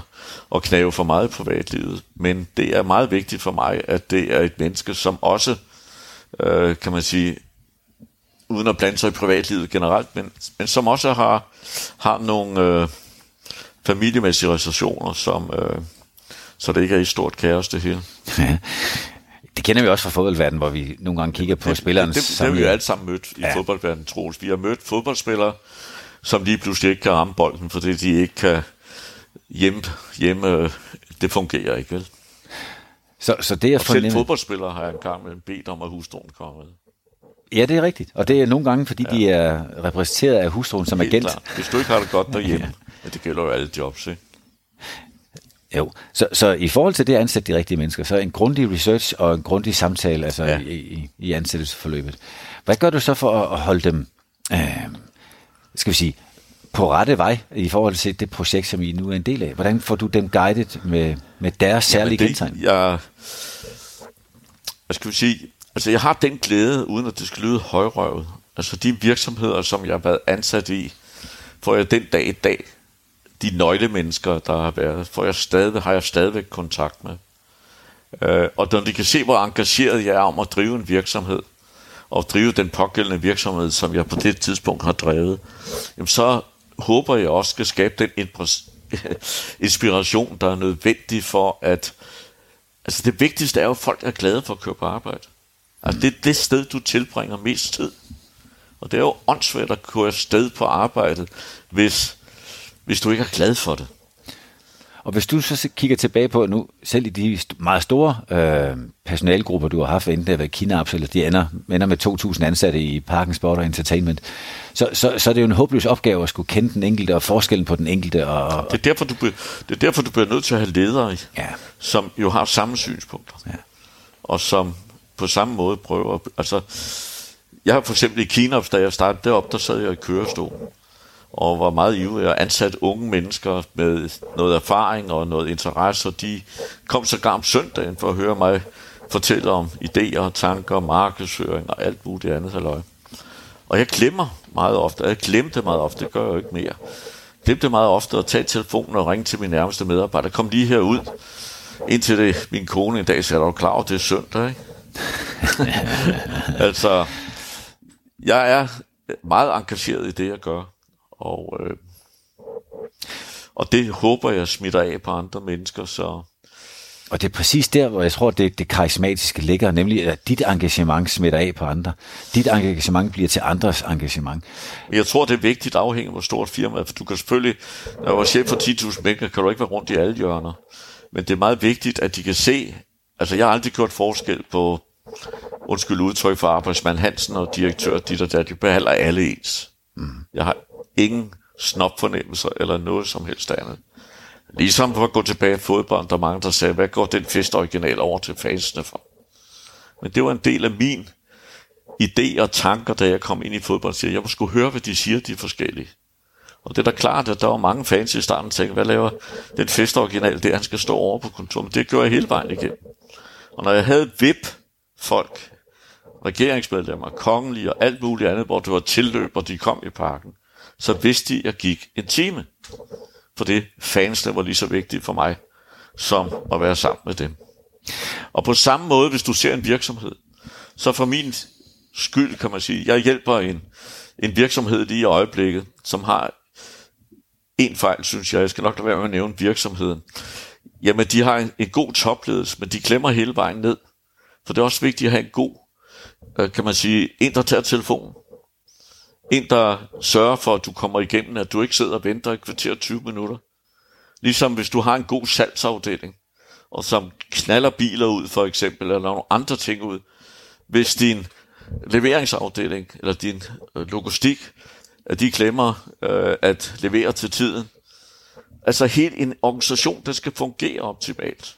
og knæve for meget i privatlivet. Men det er meget vigtigt for mig, at det er et menneske, som også, øh, kan man sige, uden at blande sig i privatlivet generelt, men, men som også har, har nogle øh, familiemæssige restriktioner, som, øh, så det ikke er i stort kaos det hele. Ja. Det kender vi også fra fodboldverdenen, hvor vi nogle gange kigger på det, spillerens... Det, det, det har vi jo alle sammen mødt i Ja. ja. fodboldverdenen, Troels. Vi har mødt fodboldspillere, som lige pludselig ikke kan ramme bolden, fordi de ikke kan hjemme, hjemme det fungerer ikke, vel? Så, så det er Og selv fornemt. fodboldspillere har jeg engang bedt om, at hustruen kommer med. Ja, det er rigtigt. Og det er nogle gange, fordi ja. de er repræsenteret af hustruen som Helt agent. klart. Hvis du ikke har det godt derhjemme, Men det gælder jo alle jobs, ikke? Jo, så, så i forhold til det at ansætte de rigtige mennesker, så en grundig research og en grundig samtale altså ja. i, i, i ansættelsesforløbet. Hvad gør du så for at holde dem, øh, skal vi sige, på rette vej i forhold til det projekt, som I nu er en del af? Hvordan får du dem guidet med, med deres særlige ja, kendetegn? Jeg, hvad skal vi sige, altså jeg har den glæde, uden at det skal lyde højrøvet. Altså de virksomheder, som jeg har været ansat i, får jeg den dag i dag de nøglemennesker, der har været, for jeg stadig, har jeg stadigvæk kontakt med. Øh, og når de kan se, hvor engageret jeg er om at drive en virksomhed, og drive den pågældende virksomhed, som jeg på det tidspunkt har drevet, jamen så håber jeg også skal skabe den inspiration, der er nødvendig for at... Altså det vigtigste er jo, at folk er glade for at køre på arbejde. Altså det er det sted, du tilbringer mest tid. Og det er jo åndssvært at køre sted på arbejdet, hvis hvis du ikke er glad for det. Og hvis du så kigger tilbage på nu, selv i de meget store øh, personalgrupper, du har haft, enten det har været Kinaps, eller de ender, ender med 2.000 ansatte i Parken Sport og Entertainment, så, så, så er det jo en håbløs opgave at skulle kende den enkelte og forskellen på den enkelte. Og, og det, er derfor, du, det er derfor, du bliver nødt til at have ledere, ja. som jo har samme synspunkter. Ja. Og som på samme måde prøver... Altså, jeg har for eksempel i Kinaps, da jeg startede derop, der sad jeg i kørestol og var meget ivrig og ansat unge mennesker med noget erfaring og noget interesse, og de kom så om søndagen for at høre mig fortælle om idéer, tanker, markedsføring og alt muligt andet halløj. Og jeg glemmer meget ofte, jeg glemte meget ofte, det gør jeg jo ikke mere. Glemte meget ofte at tage telefonen og ringe til min nærmeste medarbejder. Kom lige herud, indtil det, min kone en dag sagde, er du klar over, det er søndag, ikke? altså, jeg er meget engageret i det, jeg gør. Og, øh, og det håber jeg smitter af på andre mennesker, så... Og det er præcis der, hvor jeg tror, det, det karismatiske ligger, nemlig at dit engagement smitter af på andre. Dit engagement bliver til andres engagement. Jeg tror, det er vigtigt afhængig af, hvor stort firma er, for du kan selvfølgelig, når du er chef for 10.000 mennesker, kan du ikke være rundt i alle hjørner. Men det er meget vigtigt, at de kan se, altså jeg har aldrig gjort forskel på, undskyld udtryk for arbejdsmand Hansen og direktør dit og der, de behandler alle ens. Mm. Jeg har ingen snopfornemmelser eller noget som helst andet. Ligesom for at gå tilbage i fodbold, der mange, der sagde, hvad går den fest original over til fansene for? Men det var en del af min idé og tanker, da jeg kom ind i fodbold, siger, jeg må skulle høre, hvad de siger, de er forskellige. Og det er da klart, at der var mange fans i starten, der tænkte, hvad laver den fest original, det han skal stå over på kontoret. Men det gjorde jeg hele vejen igennem. Og når jeg havde VIP folk, regeringsmedlemmer, kongelige og alt muligt andet, hvor det var tilløb, og de kom i parken, så vidste de, at jeg gik en time. For det fansene var lige så vigtigt for mig, som at være sammen med dem. Og på samme måde, hvis du ser en virksomhed, så for min skyld kan man sige, jeg hjælper en, en virksomhed lige i øjeblikket, som har en fejl, synes jeg. Jeg skal nok lade være med at nævne virksomheden. Jamen, de har en, en god topledelse, men de klemmer hele vejen ned. For det er også vigtigt at have en god, øh, kan man sige, en, der tager telefonen. En, der sørger for, at du kommer igennem, at du ikke sidder og venter i kvarter 20 minutter. Ligesom hvis du har en god salgsafdeling, og som knaller biler ud for eksempel, eller nogle andre ting ud. Hvis din leveringsafdeling, eller din øh, logistik, at de glemmer øh, at levere til tiden. Altså helt en organisation, der skal fungere optimalt.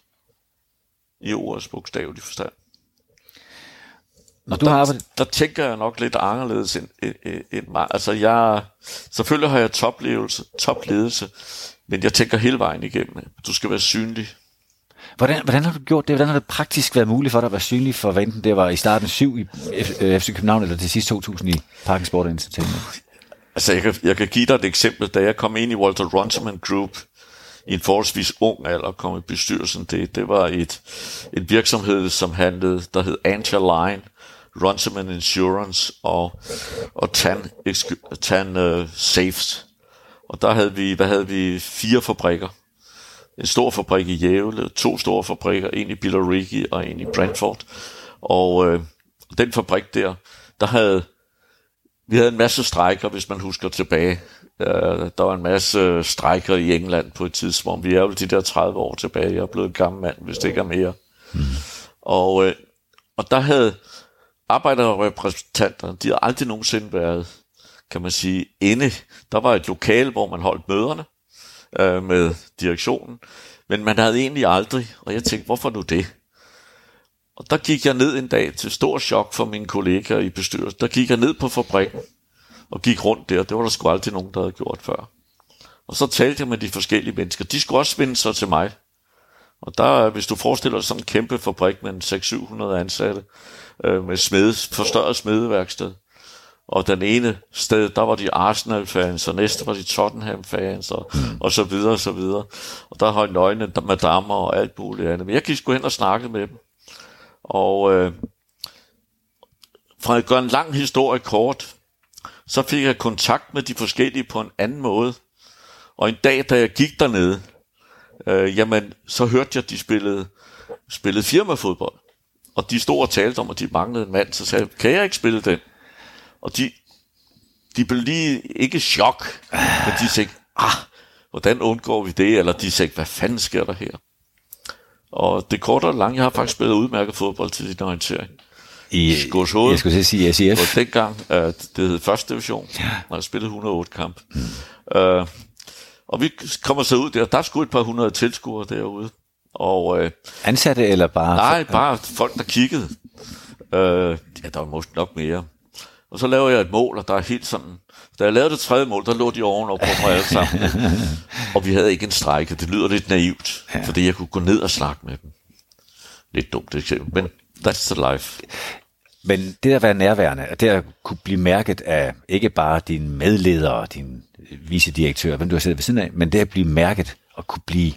I ordets bogstavelige forstand. Når du der, har arbejdet... der tænker jeg nok lidt anderledes end, end, end mig. Altså jeg, selvfølgelig har jeg topledelse, topledelse, men jeg tænker hele vejen igennem. Du skal være synlig. Hvordan, hvordan har du gjort det? Hvordan har det praktisk været muligt for dig at være synlig for, hvad enten det var i starten 7 i FC København, eller til sidst 2000 i Parken Sport Entertainment? Altså, jeg kan, jeg kan give dig et eksempel. Da jeg kom ind i Walter Runciman Group, i en forholdsvis ung alder kom i bestyrelsen. Det, det var et, en virksomhed, som handlede, der hed Angel Line, Runciman Insurance og, og Tan, Tan uh, Safes. Og der havde vi, hvad havde vi, fire fabrikker. En stor fabrik i Jævle, to store fabrikker, en i Billericay og en i Brentford. Og øh, den fabrik der, der havde, vi havde en masse strejker, hvis man husker tilbage. Uh, der var en masse strejker i England på et tidspunkt. Vi er jo de der 30 år tilbage. Jeg er blevet en gammel mand, hvis det ikke er mere. Mm. Og, øh, og der havde arbejderrepræsentanterne, de har aldrig nogensinde været, kan man sige, inde. Der var et lokal, hvor man holdt møderne, øh, med direktionen. Men man havde egentlig aldrig, og jeg tænkte, hvorfor nu det? Og der gik jeg ned en dag til stor chok for mine kollegaer i bestyrelsen. Der gik jeg ned på fabrikken og gik rundt der. Det var der sgu aldrig nogen, der havde gjort før. Og så talte jeg med de forskellige mennesker. De skulle også vende sig til mig. Og der, hvis du forestiller dig sådan en kæmpe fabrik med 600-700 ansatte, øh, med smede, forstørret smedeværksted, og den ene sted, der var de Arsenal-fans, og næste var de Tottenham-fans, og, mm. og så videre, og så videre. Og der holdt nøgne madammer og alt muligt andet. Men jeg gik sgu hen og snakke med dem. Og øh, for at gøre en lang historie kort, så fik jeg kontakt med de forskellige på en anden måde. Og en dag, da jeg gik dernede, øh, jamen, så hørte jeg, at de spillede, spillede firmafodbold. Og de stod og talte om, at de manglede en mand, så sagde jeg, kan jeg ikke spille den? Og de, de blev lige ikke chok, men de tænkte, ah, hvordan undgår vi det? Eller de tænkte, hvad fanden sker der her? Og det korte og lange, jeg har faktisk spillet udmærket fodbold til din orientering. I, Skårshoved. Jeg skulle sige SIF. Og dengang, uh, det hed første division, ja. og jeg spillede 108 kamp. Mm. Uh, og vi kommer så ud der, der skulle et par hundrede tilskuere derude. Og, uh, Ansatte eller bare? Nej, bare folk, der kiggede. Uh, ja, der var måske nok mere. Og så laver jeg et mål, og der er helt sådan... Da jeg lavede det tredje mål, der lå de ovenover på mig alle sammen. og vi havde ikke en strække. Det lyder lidt naivt, ja. fordi jeg kunne gå ned og snakke med dem. Lidt dumt eksempel, men that's the life. Men det at være nærværende, det at kunne blive mærket af ikke bare din medleder, din vicedirektør, hvem du har siddet ved siden af, men det at blive mærket og kunne blive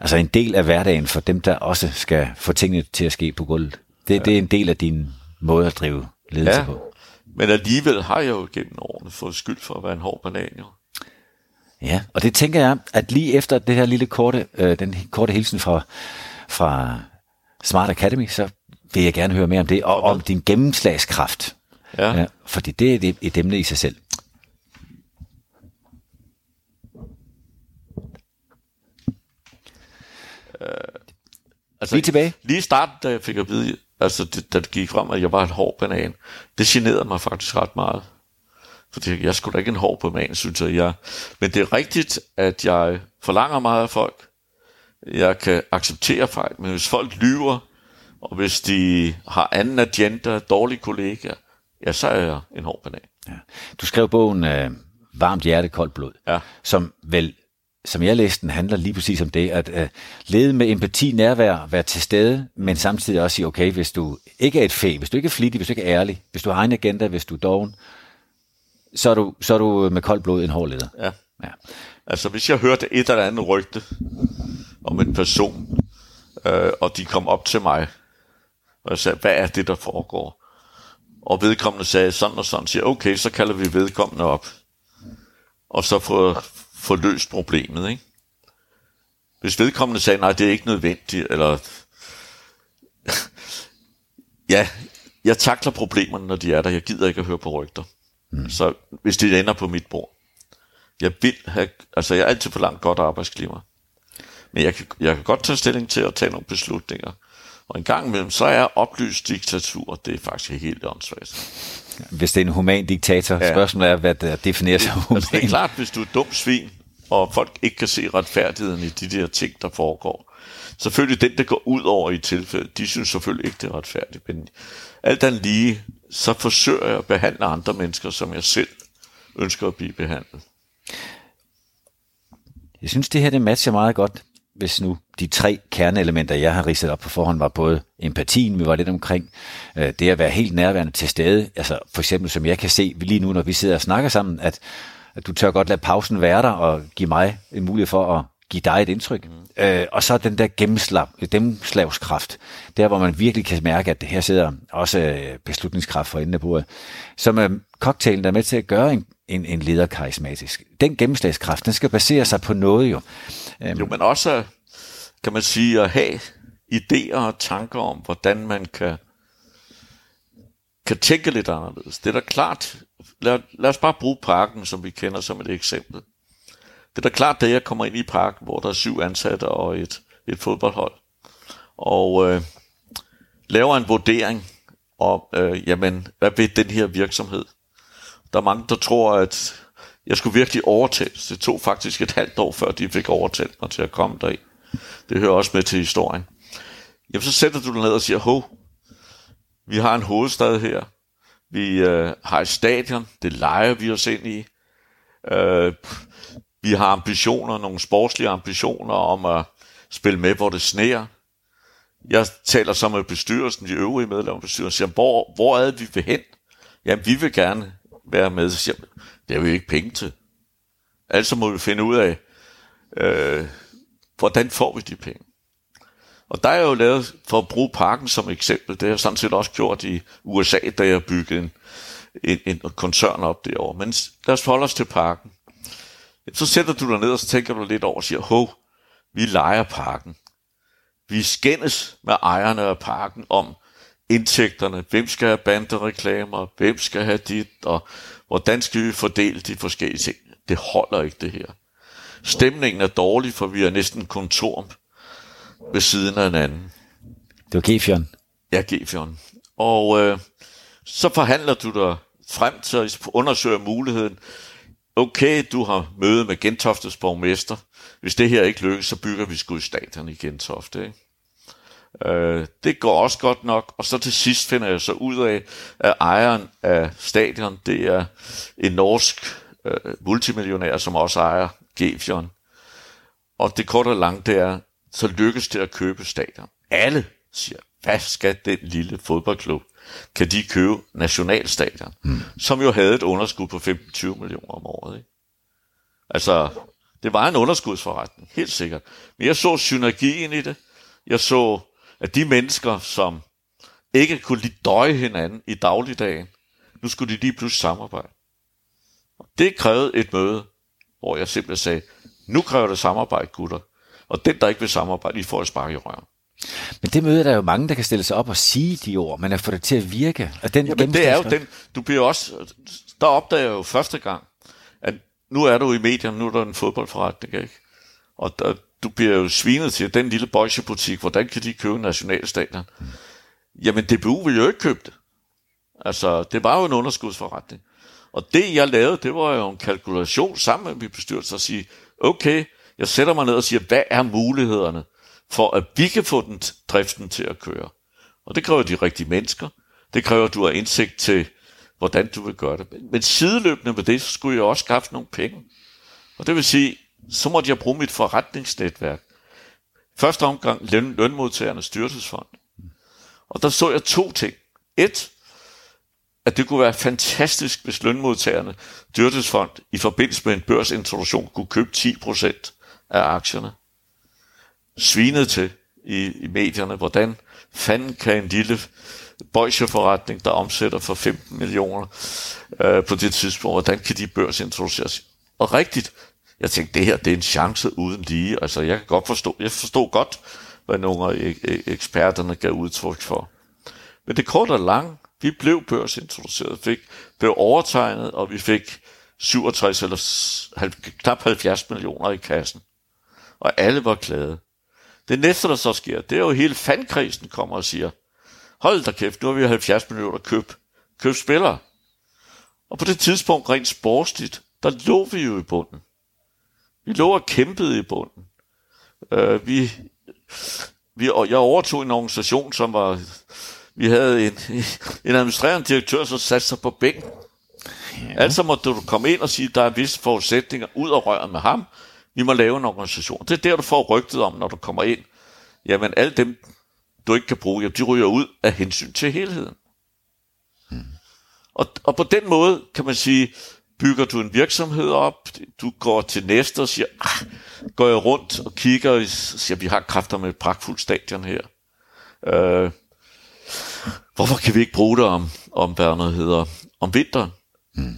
altså en del af hverdagen for dem, der også skal få tingene til at ske på gulvet. Det, ja. det er en del af din måde at drive ledelse ja. på. Men alligevel har jeg jo gennem årene fået skyld for at være en hård banan, jo. Ja, og det tænker jeg, at lige efter det her lille korte, øh, den korte hilsen fra, fra Smart Academy, så vil jeg gerne høre mere om det, og om din gennemslagskraft. Ja. ja fordi det er et, et emne i sig selv. Øh, altså, lige tilbage. Lige i starten, da jeg fik at vide, altså det, da det gik frem, at jeg var en hård banan, det generede mig faktisk ret meget. Fordi jeg skulle da ikke en hård banan, synes jeg. jeg. Men det er rigtigt, at jeg forlanger meget af folk. Jeg kan acceptere fejl, men hvis folk lyver, og hvis de har anden agenda, dårlige kollegaer, ja, så er jeg en hård banan. Ja. Du skrev bogen øh, Varmt hjerte, koldt blod, ja. som vel som jeg læste den, handler lige præcis om det, at uh, lede med empati, nærvær, være til stede, men samtidig også sige, okay, hvis du ikke er et fæ, hvis du ikke er flittig, hvis du ikke er ærlig, hvis du har en agenda, hvis du er doven, så er du, så er du med koldt blod en hård leder. Ja. ja. Altså, hvis jeg hørte et eller andet rygte om en person, øh, og de kom op til mig, og jeg sagde, hvad er det, der foregår? Og vedkommende sagde sådan og sådan, siger, okay, så kalder vi vedkommende op. Og så får få løst problemet. Ikke? Hvis vedkommende sagde, nej, det er ikke nødvendigt, eller ja, jeg takler problemerne, når de er der. Jeg gider ikke at høre på rygter. Mm. Så hvis det ender på mit bord. Jeg vil have, altså jeg er altid for langt godt arbejdsklima. Men jeg kan, jeg kan godt tage stilling til at tage nogle beslutninger. Og en gang imellem, så er oplyst diktatur, det er faktisk helt åndssvagt. Hvis det er en human diktator, ja. spørgsmålet er, hvad der definerer sig human. Altså, det er klart, hvis du er et dumt svin, og folk ikke kan se retfærdigheden i de der ting, der foregår. Selvfølgelig den, der går ud over i tilfælde, de synes selvfølgelig ikke, det er retfærdigt. Men alt andet lige, så forsøger jeg at behandle andre mennesker, som jeg selv ønsker at blive behandlet. Jeg synes, det her det matcher meget godt, hvis nu de tre kerneelementer, jeg har ridset op på forhånd, var både empatien, vi var lidt omkring, øh, det at være helt nærværende til stede, altså for eksempel som jeg kan se lige nu, når vi sidder og snakker sammen, at at du tør godt lade pausen være der og give mig en mulighed for at give dig et indtryk. Mm. Øh, og så den der gennemslavskraft, der hvor man virkelig kan mærke, at her sidder også øh, beslutningskraft for enden af bordet, som er cocktailen, der er med til at gøre en, en, en leder karismatisk. Den gennemslagskraft, den skal basere sig på noget jo. Øhm. Jo, men også, kan man sige, at have idéer og tanker om, hvordan man kan, kan tænke lidt anderledes. Det er da klart, lad, lad os bare bruge parken, som vi kender som et eksempel. Det er da klart, da jeg kommer ind i parken, hvor der er syv ansatte og et, et fodboldhold, og øh, laver en vurdering om, øh, jamen, hvad vil den her virksomhed? Der er mange, der tror, at jeg skulle virkelig overtales. Det tog faktisk et halvt år, før de fik overtalt mig til at komme deri. Det hører også med til historien. Jamen, så sætter du dig ned og siger, hov, vi har en hovedstad her. Vi øh, har et stadion. Det leger vi os ind i. Øh, vi har ambitioner, nogle sportslige ambitioner om at spille med, hvor det sneer. Jeg taler så med bestyrelsen, de øvrige medlemmer af bestyrelsen, siger, hvor, hvor er det, vi vil hen? Jamen, vi vil gerne være med. Så siger, det har vi ikke penge til. Altså må vi finde ud af, øh, hvordan får vi de penge? Og der er jo lavet, for at bruge parken som eksempel, det har jeg sådan set også gjort i USA, da jeg byggede en, en, en koncern op derovre. Men lad os holde os til parken. Så sætter du dig ned, og så tænker du lidt over og siger, hov, vi leger parken. Vi skændes med ejerne af parken om indtægterne. Hvem skal have bandereklamer? Hvem skal have dit? Og hvordan skal vi fordele de forskellige ting? Det holder ikke, det her. Stemningen er dårlig, for vi er næsten kontor ved siden af hinanden. Det var Gefion. Ja, Gefion. Og øh, så forhandler du dig frem til at undersøge muligheden. Okay, du har møde med Gentoftes borgmester. Hvis det her ikke lykkes, så bygger vi sgu i stadion i Gentofte. Ikke? Øh, det går også godt nok, og så til sidst finder jeg så ud af, at ejeren af stadion, det er en norsk øh, multimillionær, som også ejer Gefion. Og det korte og lange, det er, så lykkes det at købe stadion. Alle siger, hvad skal den lille fodboldklub? Kan de købe nationalstadion, mm. som jo havde et underskud på 15-20 millioner om året. Ikke? Altså, det var en underskudsforretning, helt sikkert. Men jeg så synergien i det. Jeg så, at de mennesker, som ikke kunne lide døje hinanden i dagligdagen, nu skulle de lige pludselig samarbejde. Og det krævede et møde, hvor jeg simpelthen sagde, nu kræver det samarbejde, gutter. Og den, der ikke vil samarbejde, de får et spark i røven. Men det møde der er jo mange, der kan stille sig op og sige de ord, men at få det til at virke. Og den Jamen, det er jo den, du bliver også, der opdager jeg jo første gang, at nu er du i medierne, nu er der en fodboldforretning, ikke? Og der, du bliver jo svinet til den lille butik, hvordan kan de købe nationalstaten? Mm. Jamen, DBU ville jo ikke købe det. Altså, det var jo en underskudsforretning. Og det, jeg lavede, det var jo en kalkulation sammen med min bestyrelse at sige, okay, jeg sætter mig ned og siger, hvad er mulighederne for, at vi kan få den driften til at køre? Og det kræver de rigtige mennesker. Det kræver, at du har indsigt til, hvordan du vil gøre det. Men sideløbende med det, så skulle jeg også skaffe nogle penge. Og det vil sige, så måtte jeg bruge mit forretningsnetværk. Første omgang løn, lønmodtagernes styrelsesfond. Og der så jeg to ting. Et, at det kunne være fantastisk, hvis lønmodtagerne styrelsesfond i forbindelse med en børsintroduktion kunne købe 10% af aktierne. Svinet til i, i medierne, hvordan fanden kan en lille bøjseforretning, der omsætter for 15 millioner øh, på det tidspunkt, hvordan kan de børsintroduceres? Og rigtigt, jeg tænkte, det her det er en chance uden lige. Altså, jeg kan godt forstå, jeg forstod godt, hvad nogle af eksperterne gav udtryk for. Men det korte og lange, vi blev børsintroduceret, fik, blev overtegnet, og vi fik 67 eller knap 70 millioner i kassen og alle var glade. Det næste, der så sker, det er jo hele fankrisen kommer og siger, hold da kæft, nu har vi 70 millioner køb, køb spillere. Og på det tidspunkt, rent sportsligt, der lå vi jo i bunden. Vi lå og kæmpede i bunden. Uh, vi, vi, og jeg overtog en organisation, som var, vi havde en, en administrerende direktør, som satte sig på bænken. Ja. Altså måtte du komme ind og sige, at der er visse forudsætninger ud af røret med ham, vi må lave en organisation. Det er der, du får rygtet om, når du kommer ind. Jamen, alle dem, du ikke kan bruge, de ryger ud af hensyn til helheden. Hmm. Og, og på den måde, kan man sige, bygger du en virksomhed op, du går til næste og siger, ah, går jeg rundt og kigger og siger, vi har kræfter med et pragtfuldt stadion her. Øh, hvorfor kan vi ikke bruge det om, om hvad noget hedder, om vinteren? Hmm.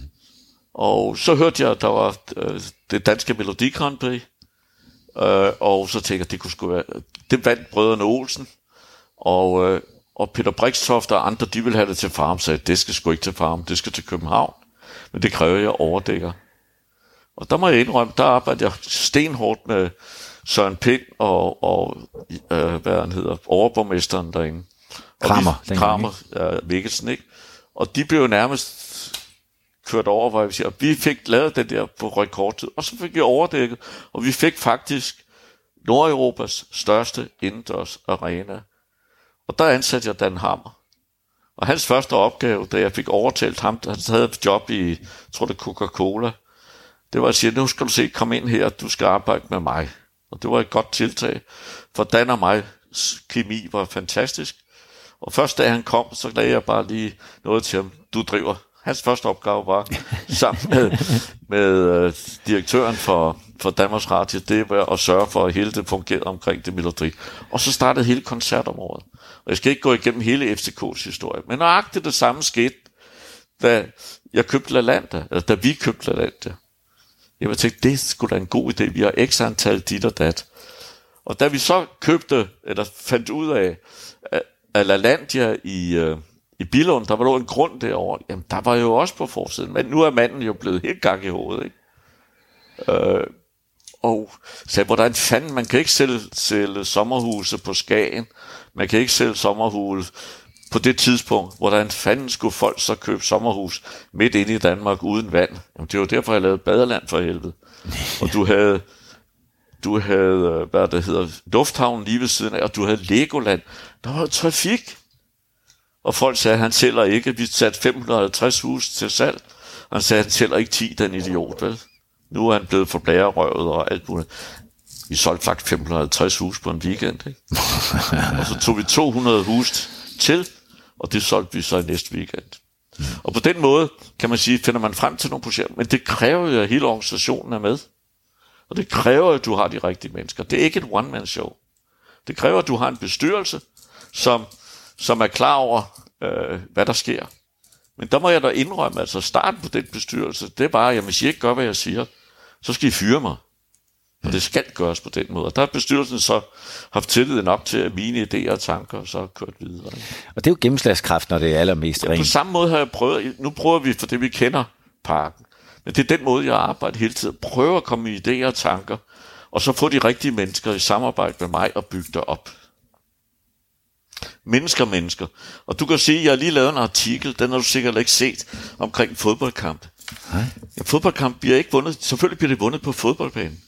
Og så hørte jeg, at der var øh, det danske Melodi Grand Prix, øh, og så tænkte jeg, det kunne sgu være, det vandt brødrene Olsen, og, øh, og Peter Brikstoft og andre, de ville have det til farm, sagde, det skal sgu ikke til farm, det skal til København, men det kræver, jeg overdækker. Og der må jeg indrømme, der arbejder jeg stenhårdt med Søren Pind og, og øh, hvad han hedder, overborgmesteren derinde. Kramer. Og vi, Kramer, ja, Mikkelsen, ikke? Og de blev nærmest kørt over, hvor jeg vil sige, og vi fik lavet det der på rekordtid, og så fik vi overdækket, og vi fik faktisk Nordeuropas største indendørs arena. Og der ansatte jeg Dan Hammer. Og hans første opgave, da jeg fik overtalt ham, han havde et job i, jeg tror det Coca-Cola, det var at sige, nu skal du se, kom ind her, du skal arbejde med mig. Og det var et godt tiltag, for Dan og mig kemi var fantastisk. Og først da han kom, så lagde jeg bare lige noget til ham. Du driver. Hans første opgave var sammen med, med uh, direktøren for, for Danmarks Radio, det var at sørge for, at hele det fungerede omkring det melodi. Og så startede hele koncertområdet. Og jeg skal ikke gå igennem hele FCK's historie, men nøjagtigt det samme skete, da jeg købte Lalanda, eller da vi købte LaLandia. Jeg tænkte, det skulle da en god idé. Vi har x antal dit og dat. Og da vi så købte, eller fandt ud af, at LaLandia i, øh, i Bilund, der var jo en grund derovre, jamen der var jo også på forsiden, men nu er manden jo blevet helt gang i hovedet, ikke? Øh, og sagde, hvordan fanden, man kan ikke sælge, sælge sommerhuse på Skagen, man kan ikke sælge sommerhuse på det tidspunkt, hvordan fanden skulle folk så købe sommerhus midt inde i Danmark uden vand? Jamen, det var derfor, jeg lavede badeland for helvede. Og du havde, du havde, øh, hvad det hedder, lufthavnen lige ved siden af, og du havde Legoland. Der var trafik. Og folk sagde, at han sælger ikke. Vi satte 550 hus til salg. Og han sagde, at han sælger ikke 10, den idiot, vel? Nu er han blevet for blærerøvet og alt muligt. Vi solgte faktisk 550 hus på en weekend, ikke? og så tog vi 200 hus til, og det solgte vi så i næste weekend. Mm. Og på den måde, kan man sige, finder man frem til nogle projekter, men det kræver jo, at hele organisationen er med. Og det kræver, at du har de rigtige mennesker. Det er ikke et one-man-show. Det kræver, at du har en bestyrelse, som, som er klar over, øh, hvad der sker. Men der må jeg da indrømme, altså starten på den bestyrelse, det er bare, at hvis I ikke gør, hvad jeg siger, så skal I fyre mig. Og det skal gøres på den måde. Og der har bestyrelsen så haft tillid nok til, at mine idéer og tanker så er kørt videre. Og det er jo gennemslagskraft, når det er allermest ja, På samme måde har jeg prøvet, nu prøver vi for det, vi kender parken. Men det er den måde, jeg arbejder hele tiden. Prøver at komme med idéer og tanker, og så få de rigtige mennesker i samarbejde med mig og bygge det op. Mennesker, mennesker. Og du kan sige, at jeg har lige lavet en artikel, den har du sikkert ikke set, omkring fodboldkamp. Nej. Fodboldkamp bliver ikke vundet, selvfølgelig bliver det vundet på fodboldbanen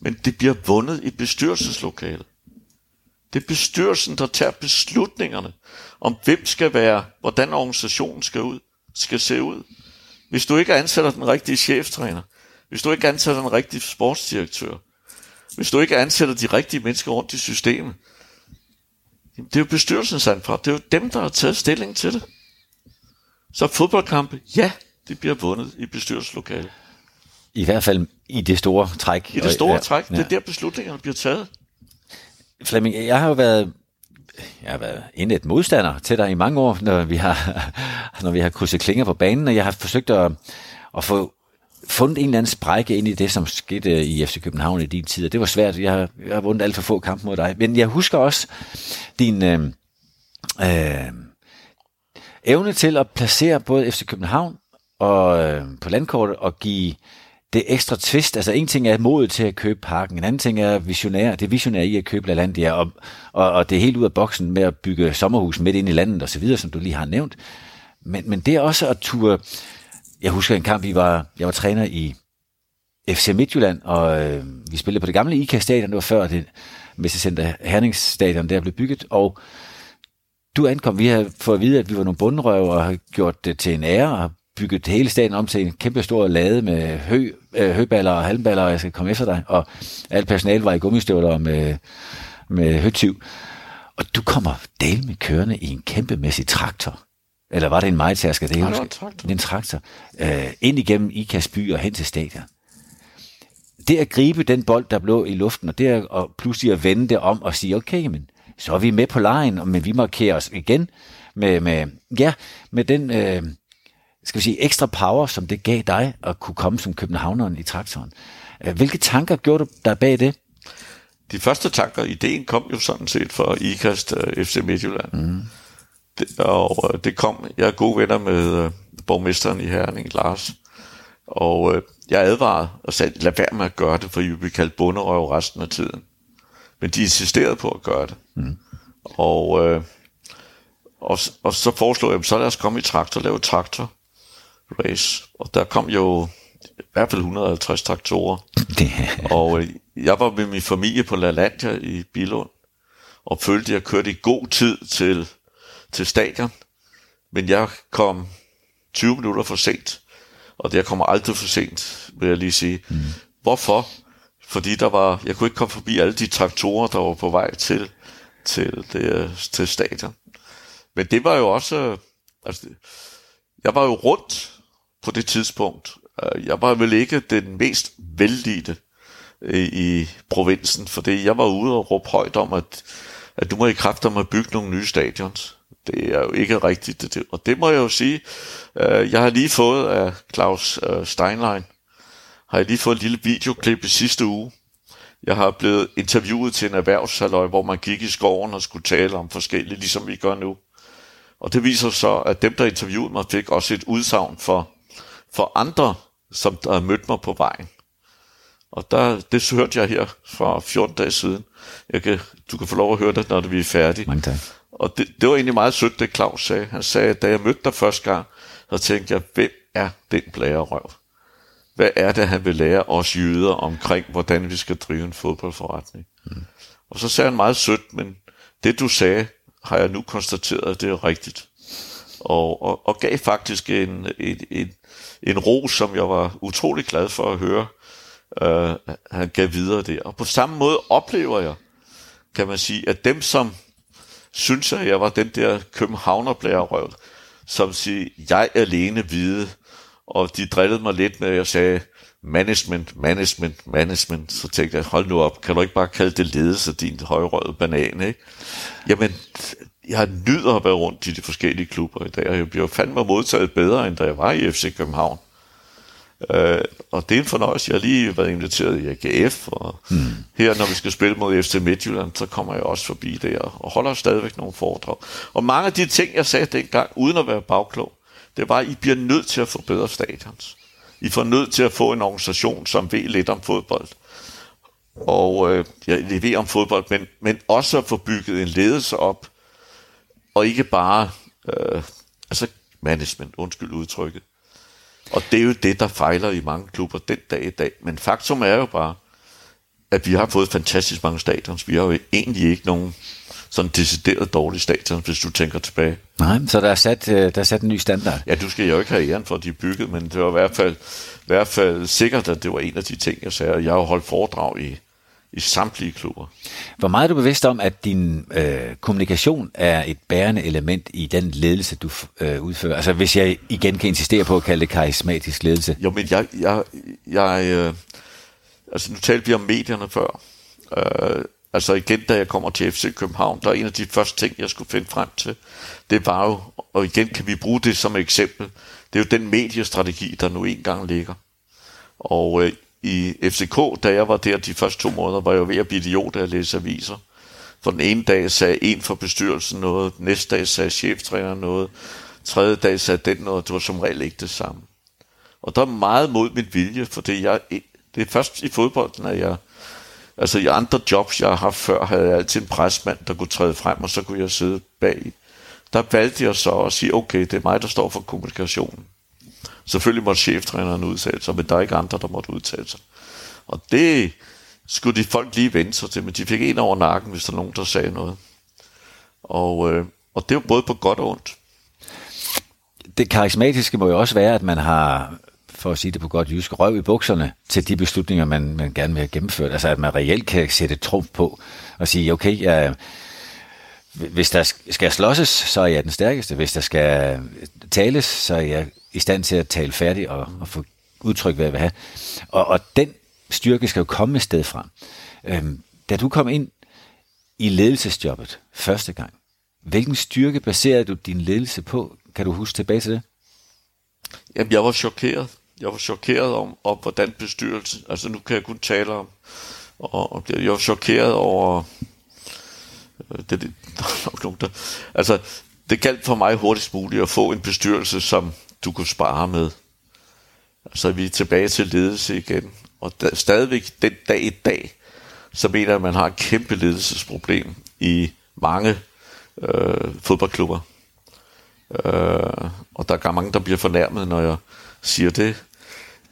men det bliver vundet i bestyrelseslokalet. Det er bestyrelsen, der tager beslutningerne om, hvem skal være, hvordan organisationen skal, ud, skal se ud. Hvis du ikke ansætter den rigtige cheftræner, hvis du ikke ansætter den rigtige sportsdirektør, hvis du ikke ansætter de rigtige mennesker rundt i systemet, det er jo bestyrelsens ansvar. Det er jo dem, der har taget stilling til det. Så fodboldkampe, ja, det bliver vundet i bestyrelseslokalet. I hvert fald i det store træk. I det store ja, træk. Det er der beslutningerne bliver taget. Flemming, jeg har jo været jeg har været et modstander til dig i mange år, når vi har, når vi har krydset klinger på banen, og jeg har forsøgt at, at få fundet en eller anden sprække ind i det, som skete i FC København i din tid, og det var svært. Jeg har, jeg har vundet alt for få kampe mod dig. Men jeg husker også din øh, øh, evne til at placere både FC København og øh, på landkortet og give det ekstra twist. Altså en ting er modet til at købe parken, en anden ting er visionær, det visionære i at købe LaLandia, og, og, og det er helt ud af boksen med at bygge sommerhus midt ind i landet og så videre, som du lige har nævnt. Men, men det er også at ture... Jeg husker en kamp, vi var, jeg var træner i FC Midtjylland, og øh, vi spillede på det gamle IK-stadion, det var før det Messecenter Herningsstadion der blev bygget, og du ankom, vi havde fået at vide, at vi var nogle bundrøve og har gjort det til en ære, og bygget hele staden om til en kæmpe stor lade med hø, øh, høballer og halmballer, og jeg skal komme efter dig. Og alt personale var i gummistøvler med, med høtyv. Og du kommer del med kørende i en kæmpemæssig traktor. Eller var det en majtasker? Det, det var en traktor. En traktor. Øh, ind igennem Ikas by og hen til stadion. Det at gribe den bold, der blev i luften, og det at pludselig at vende det om og sige, okay, men så er vi med på lejen, men vi markerer os igen med, med, ja, med den øh, skal vi sige, ekstra power, som det gav dig at kunne komme som københavneren i traktoren. Øh, hvilke tanker gjorde du der bag det? De første tanker, ideen kom jo sådan set fra IKAST øh, FC Midtjylland. Mm. Det, og uh, det kom, jeg er gode venner med borgmesteren i Herning, Lars. Og jeg advarede og sagde, lad være med at gøre det, for I vil blive kaldt bunderøv resten af tiden. Men de insisterede på at gøre det. Mm. Og, og, og så foreslog jeg, så lad os komme i traktor, lave traktor race. Og der kom jo i hvert fald 150 traktorer. Det. Og øh, jeg var med min familie på LaLandia i Bilund, og følte, at jeg kørte i god tid til, til stadion. Men jeg kom 20 minutter for sent, og det jeg kommer aldrig for sent, vil jeg lige sige. Mm. Hvorfor? Fordi der var, jeg kunne ikke komme forbi alle de traktorer, der var på vej til, til, det, til stadion. Men det var jo også, altså, jeg var jo rundt på det tidspunkt. Øh, jeg var vel ikke den mest vældige øh, i provinsen, fordi jeg var ude og råbe højt om, at, at du må i kraft om at bygge nogle nye stadions. Det er jo ikke rigtigt. Det, og det må jeg jo sige. Øh, jeg har lige fået af Claus Steinlein, har jeg lige fået et lille videoklip i sidste uge. Jeg har blevet interviewet til en erhvervssaløj, hvor man gik i skoven og skulle tale om forskellige, ligesom vi gør nu. Og det viser så, at dem, der interviewede mig, fik også et udsagn for, for andre, som der har mødt mig på vejen. Og der, det hørte jeg her for 14 dage siden. Jeg kan, du kan få lov at høre det, når vi er færdige. Mange tak. Og det, det var egentlig meget sødt, det Claus sagde. Han sagde, at da jeg mødte dig første gang, så tænkte jeg, hvem er den blærerøv? Hvad er det, han vil lære os jøder omkring, hvordan vi skal drive en fodboldforretning? Mm. Og så sagde han meget sødt, men det du sagde, har jeg nu konstateret, at det er rigtigt. Og, og, og gav faktisk en, en, en, en ros, som jeg var utrolig glad for at høre, øh, han gav videre der. Og på samme måde oplever jeg, kan man sige, at dem, som synes, at jeg var den der københavnerblærerøv, som siger, jeg alene hvide, og de drillede mig lidt med, at jeg sagde, management, management, management. Så tænkte jeg, hold nu op, kan du ikke bare kalde det ledelse, din højrøde banan, ikke? Jamen, jeg nyder at være rundt i de forskellige klubber i dag, og jeg bliver fandme modtaget bedre, end da jeg var i FC København. Uh, og det er en fornøjelse. Jeg har lige været inviteret i AGF, og mm. her, når vi skal spille mod FC Midtjylland, så kommer jeg også forbi der, og holder stadigvæk nogle foredrag. Og mange af de ting, jeg sagde dengang, uden at være bagklog, det var, at I bliver nødt til at forbedre stadions. I får nødt til at få en organisation, som ved lidt om fodbold. Og øh, jeg ved om fodbold, men, men også at få bygget en ledelse op, og ikke bare øh, altså management, undskyld udtrykket. Og det er jo det, der fejler i mange klubber den dag i dag. Men faktum er jo bare, at vi har fået fantastisk mange stadions. Vi har jo egentlig ikke nogen sådan decideret dårlig stadion, hvis du tænker tilbage. Nej, så der er sat, øh, der er sat en ny standard. Ja, du skal jo ikke have æren for, at de er bygget, men det var i hvert fald, i hvert fald sikkert, at det var en af de ting, jeg sagde. Jeg har holdt foredrag i, i samtlige klubber. Hvor meget er du bevidst om, at din øh, kommunikation er et bærende element i den ledelse, du øh, udfører? Altså hvis jeg igen kan insistere på at kalde det karismatisk ledelse. Jo, men jeg, jeg, jeg øh, altså nu talte vi om medierne før. Øh, Altså igen, da jeg kommer til FC København, der er en af de første ting, jeg skulle finde frem til, det var jo, og igen kan vi bruge det som eksempel, det er jo den mediestrategi, der nu engang ligger. Og øh, i FCK, da jeg var der de første to måneder, var jeg ved at blive idiot af at læse aviser. For den ene dag sagde en for bestyrelsen noget, næste dag sagde cheftræneren noget, tredje dag sagde den noget, det var som regel ikke det samme. Og der er meget mod min vilje, for det, jeg, det er først i fodbolden, at jeg Altså i andre jobs, jeg har haft før, havde jeg altid en presmand, der kunne træde frem, og så kunne jeg sidde bag. Der valgte jeg så at sige, okay, det er mig, der står for kommunikationen. Selvfølgelig måtte cheftræneren udtale sig, men der er ikke andre, der måtte udtale sig. Og det skulle de folk lige vente sig til, men de fik en over nakken, hvis der er nogen, der sagde noget. Og, øh, og det var både på godt og ondt. Det karismatiske må jo også være, at man har for at sige det på godt jysk, røv i bukserne til de beslutninger, man, man gerne vil have gennemført. Altså at man reelt kan sætte trumf på og sige, okay, jeg, hvis der skal slåsses, så er jeg den stærkeste. Hvis der skal tales, så er jeg i stand til at tale færdig og, og få udtryk, hvad jeg vil have. Og, og den styrke skal jo komme et sted fra. Øhm, da du kom ind i ledelsesjobbet første gang, hvilken styrke baserede du din ledelse på? Kan du huske tilbage til det? Jamen, jeg var chokeret jeg var chokeret om, om hvordan bestyrelsen, altså nu kan jeg kun tale om, og, og jeg var chokeret over, øh, det, det, der, der, altså det galt for mig hurtigst muligt at få en bestyrelse, som du kunne spare med. Altså vi tilbage til ledelse igen, og da, stadigvæk den dag i dag, så mener jeg, at man har et kæmpe ledelsesproblem i mange øh, fodboldklubber. øh, og der er mange, der bliver fornærmet, når jeg siger det.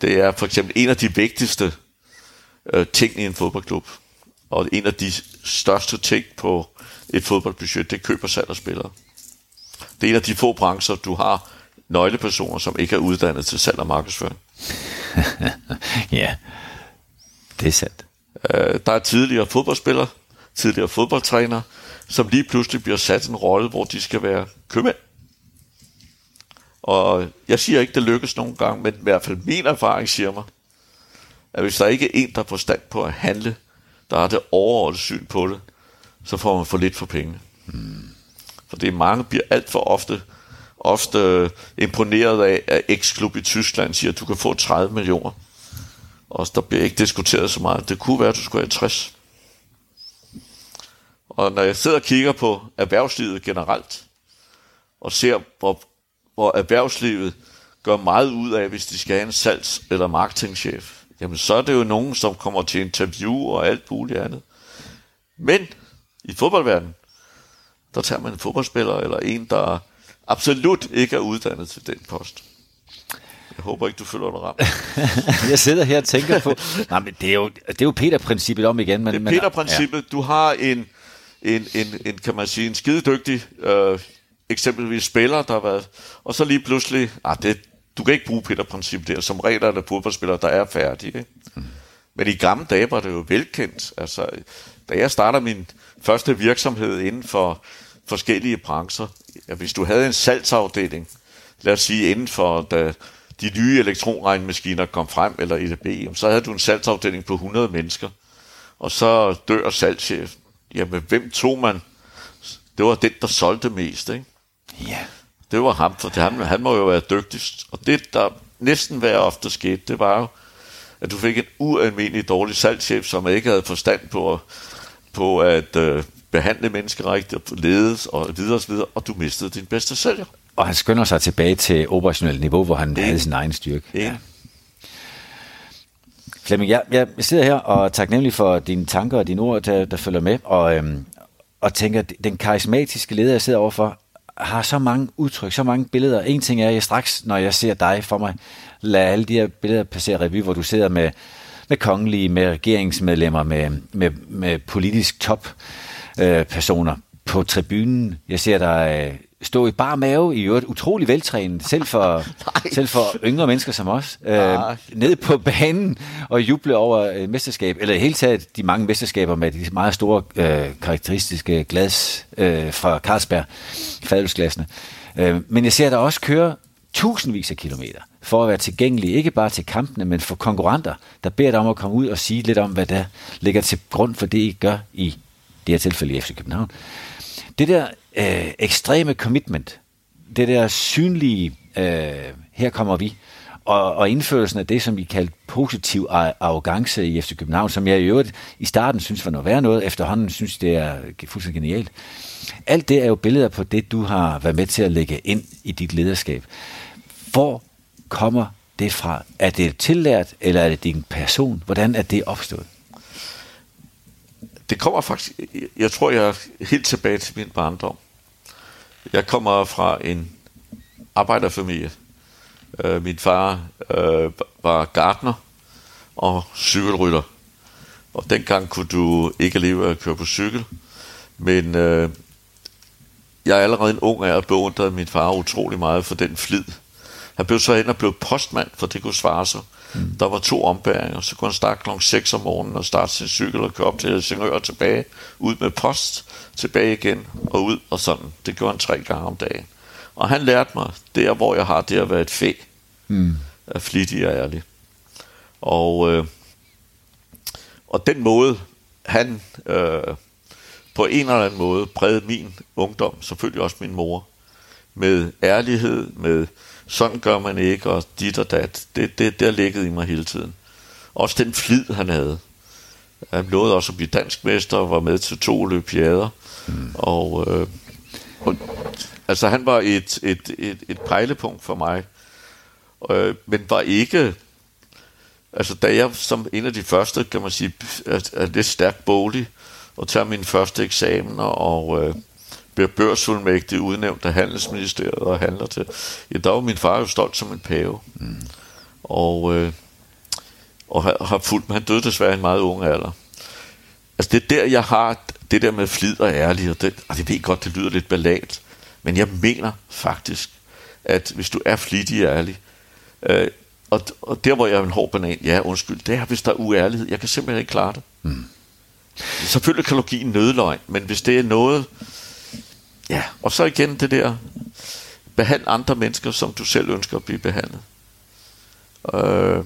Det er for eksempel en af de vigtigste øh, ting i en fodboldklub, og en af de største ting på et fodboldbudget, det køber salg af spillere. Det er en af de få brancher, du har nøglepersoner, som ikke er uddannet til salg og markedsføring. ja, det er sandt. Øh, der er tidligere fodboldspillere, tidligere fodboldtræner, som lige pludselig bliver sat en rolle, hvor de skal være købmænd. Og jeg siger ikke, det lykkes nogen gang, men i hvert fald min erfaring siger mig, at hvis der ikke er en, der er forstand på at handle, der har det overordnet syn på det, så får man for lidt for pengene. Mm. For det er mange bliver alt for ofte ofte øh, imponeret af, at X-klub i Tyskland siger, at du kan få 30 millioner. Og der bliver ikke diskuteret så meget. Det kunne være, at du skulle have 60. Og når jeg sidder og kigger på erhvervslivet generelt, og ser, hvor, hvor erhvervslivet gør meget ud af, hvis de skal have en salgs- eller marketingchef, jamen så er det jo nogen, som kommer til interview og alt muligt andet. Men i fodboldverdenen, der tager man en fodboldspiller, eller en, der absolut ikke er uddannet til den post. Jeg håber ikke, du føler dig ramt. jeg sidder her og tænker på... Nej, men det er jo, det er jo Peter-princippet om igen. Men, det er Peter-princippet. Ja. Du har en, en, en, en, kan man sige, en skidedygtig øh, eksempelvis spiller, der har været... Og så lige pludselig... Ah, det, du kan ikke bruge Peter-princippet der. Som regel er der fodboldspillere, der er færdige. Ikke? Mm. Men i gamle dage var det jo velkendt. Altså, da jeg starter min første virksomhed inden for forskellige brancher, hvis du havde en salgsafdeling, lad os sige inden for da de nye elektronregnmaskiner kom frem, eller EDB, så havde du en salgsafdeling på 100 mennesker, og så dør salgschefen. Jamen, hvem tog man? Det var den, der solgte mest, ikke? Ja. Det var ham, for han, han må jo være dygtigst. Og det, der næsten hver ofte skete, det var jo, at du fik en ualmindelig dårlig salgschef, som ikke havde forstand på, på at øh, behandle mennesker rigtigt, og ledes og videre og videre, og du mistede din bedste sælger. Og han skynder sig tilbage til operationelt niveau, hvor han det. havde sin egen styrke. Ja. Flemming, jeg, jeg sidder her og er taknemmelig for dine tanker og dine ord, der, der følger med, og, øhm, og tænker, at den karismatiske leder, jeg sidder overfor, har så mange udtryk, så mange billeder. En ting er, at jeg straks, når jeg ser dig for mig, lader alle de her billeder passere revy, hvor du sidder med, med kongelige, med regeringsmedlemmer, med, med, med politisk top øh, personer på tribunen. Jeg ser dig øh, stå i bar mave, i øvrigt utrolig veltrænet, selv for, selv for yngre mennesker som os, øh, ned på banen og juble over øh, mesterskab, eller i hele taget de mange mesterskaber med de meget store øh, karakteristiske glas øh, fra Carlsberg, fadelsglasene. Øh, men jeg ser dig også køre tusindvis af kilometer for at være tilgængelig, ikke bare til kampene, men for konkurrenter, der beder dig om at komme ud og sige lidt om, hvad der ligger til grund for det, I gør i det her tilfælde i FC København. Det der øh, ekstreme commitment, det der synlige, øh, her kommer vi, og, og indførelsen af det, som vi kaldte positiv arrogance i FC København, som jeg i øvrigt i starten synes var noget værd noget, efterhånden synes det er fuldstændig genialt. Alt det er jo billeder på det, du har været med til at lægge ind i dit lederskab. Hvor kommer det fra? Er det tillært, eller er det din person? Hvordan er det opstået? Det kommer faktisk, jeg tror, jeg er helt tilbage til min barndom. Jeg kommer fra en arbejderfamilie. Øh, min far øh, var gartner og cykelrytter. Og dengang kunne du ikke leve af at køre på cykel. Men øh, jeg er allerede en ung af at beundre min far utrolig meget for den flid. Han blev så hen og blev postmand, for det kunne svare sig. Mm. Der var to ombæringer, så kunne han starte kl. 6 om morgenen og starte sin cykel og køre op til Helsingør og tilbage, ud med post, tilbage igen og ud og sådan. Det gjorde han tre gange om dagen. Og han lærte mig, der hvor jeg har det at være et fæ, mm. er flittig og ærlig. Og, øh, og den måde, han øh, på en eller anden måde prægede min ungdom, selvfølgelig også min mor, med ærlighed, med sådan gør man ikke, og dit og dat. Det, det, det har ligget i mig hele tiden. Også den flid, han havde. Han nåede også at blive dansk mester og var med til to olympiader. Mm. Og, øh, og altså han var et, et, et, et pejlepunkt for mig. Øh, men var ikke... Altså da jeg som en af de første, kan man sige, er, er lidt stærkt bolig, og tager min første eksamen og øh, bliver børsfuldmægtig udnævnt af handelsministeriet og handler til. Ja, der var min far jo stolt som en pave. Mm. Og, øh, og har, har fulgt, men han døde desværre i en meget ung alder. Altså det er der, jeg har det der med flid og ærlighed. Det, og det ved godt, det lyder lidt balalt. Men jeg mener faktisk, at hvis du er flittig og ærlig, øh, og, og der hvor jeg er en hård banan, ja undskyld, det er hvis der er uærlighed. Jeg kan simpelthen ikke klare det. Mm. Selvfølgelig kan du give en nødløgn, men hvis det er noget, ja, og så igen det der, behandle andre mennesker, som du selv ønsker at blive behandlet. Øh,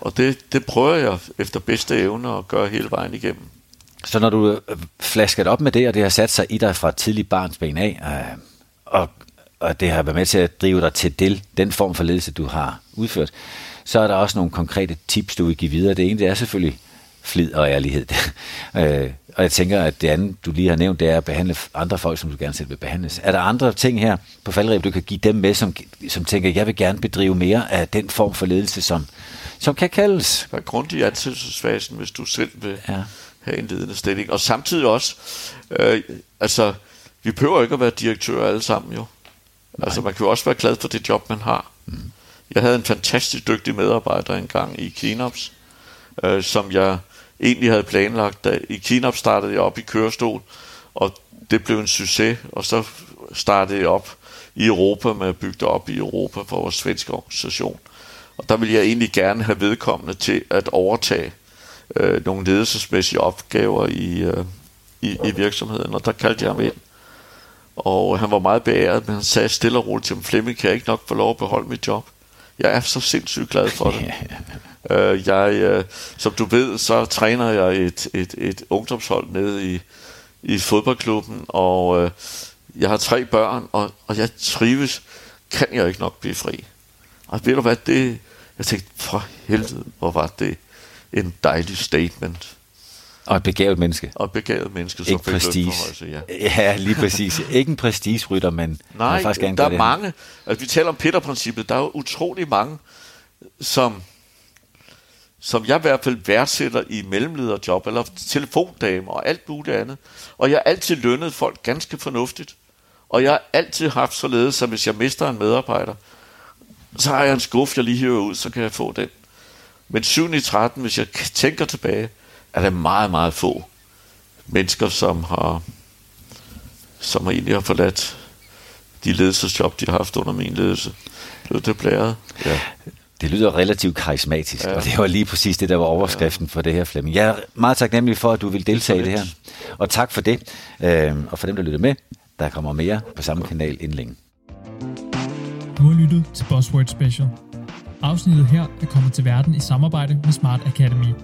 og det, det prøver jeg efter bedste evne at gøre hele vejen igennem. Så når du øh, flasket op med det, og det har sat sig i dig fra tidlig barns ben af, øh, og, og det har været med til at drive dig til del, den form for ledelse, du har udført, så er der også nogle konkrete tips, du vil give videre. Det ene, det er selvfølgelig flid og ærlighed. øh, og jeg tænker, at det andet, du lige har nævnt, det er at behandle andre folk, som du gerne selv vil behandles. Er der andre ting her på faldrev, du kan give dem med, som, som tænker, jeg vil gerne bedrive mere af den form for ledelse, som, som kan kaldes? Vær grundig i ansættelsesfasen, hvis du selv vil ja. have en ledende stilling. Og samtidig også, øh, altså, vi behøver ikke at være direktører alle sammen jo. Nej. Altså, man kan jo også være glad for det job, man har. Mm. Jeg havde en fantastisk dygtig medarbejder engang i Kinops, øh, som jeg egentlig havde planlagt. Da, I Kina startede jeg op i kørestol, og det blev en succes, og så startede jeg op i Europa med at bygge det op i Europa for vores svenske organisation. Og der ville jeg egentlig gerne have vedkommende til at overtage øh, nogle ledelsesmæssige opgaver i, øh, i, i virksomheden, og der kaldte jeg ham ind. Og han var meget beæret, men han sagde stille og roligt til mig, Flemming, kan jeg ikke nok få lov at beholde mit job? Jeg er så sindssygt glad for det. øh, jeg, øh, som du ved, så træner jeg et, et, et ungdomshold nede i, i fodboldklubben, og øh, jeg har tre børn, og, og jeg trives. Kan jeg ikke nok blive fri? Og ved du hvad, det... Jeg tænkte, for helvede, hvor var det en dejlig statement. Og et begavet menneske. Og et begavet menneske, som ikke fik prestige. ja. ja, lige præcis. ikke en prestigerytter, men Nej, faktisk der er det. mange. Altså, vi taler om Peter-princippet. Der er jo utrolig mange, som, som jeg i hvert fald værdsætter i mellemlederjob, eller telefondame og alt muligt andet. Og jeg har altid lønnet folk ganske fornuftigt. Og jeg har altid haft således, at hvis jeg mister en medarbejder, så har jeg en skuff, jeg lige hiver ud, så kan jeg få den. Men 7 i 13, hvis jeg tænker tilbage, er der meget, meget få mennesker, som har, som har egentlig har forladt de ledelsesjob, de har haft under min ledelse. Det er blæret. Ja. Det lyder relativt karismatisk, ja. og det var lige præcis det, der var overskriften ja. for det her, Flemming. Jeg er meget taknemmelig for, at du vil deltage i det her, og tak for det. Øhm, og for dem, der lytter med, der kommer mere på samme kanal inden længe. Du har lyttet til Buzzword Special. Afsnittet her er kommet til verden i samarbejde med Smart Academy.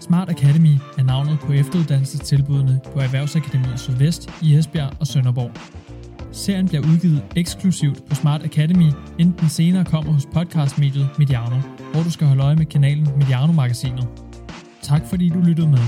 Smart Academy er navnet på efteruddannelsestilbudene på Erhvervsakademiet Sydvest i Esbjerg og Sønderborg. Serien bliver udgivet eksklusivt på Smart Academy, inden den senere kommer hos podcastmediet Mediano, hvor du skal holde øje med kanalen Mediano-magasinet. Tak fordi du lyttede med.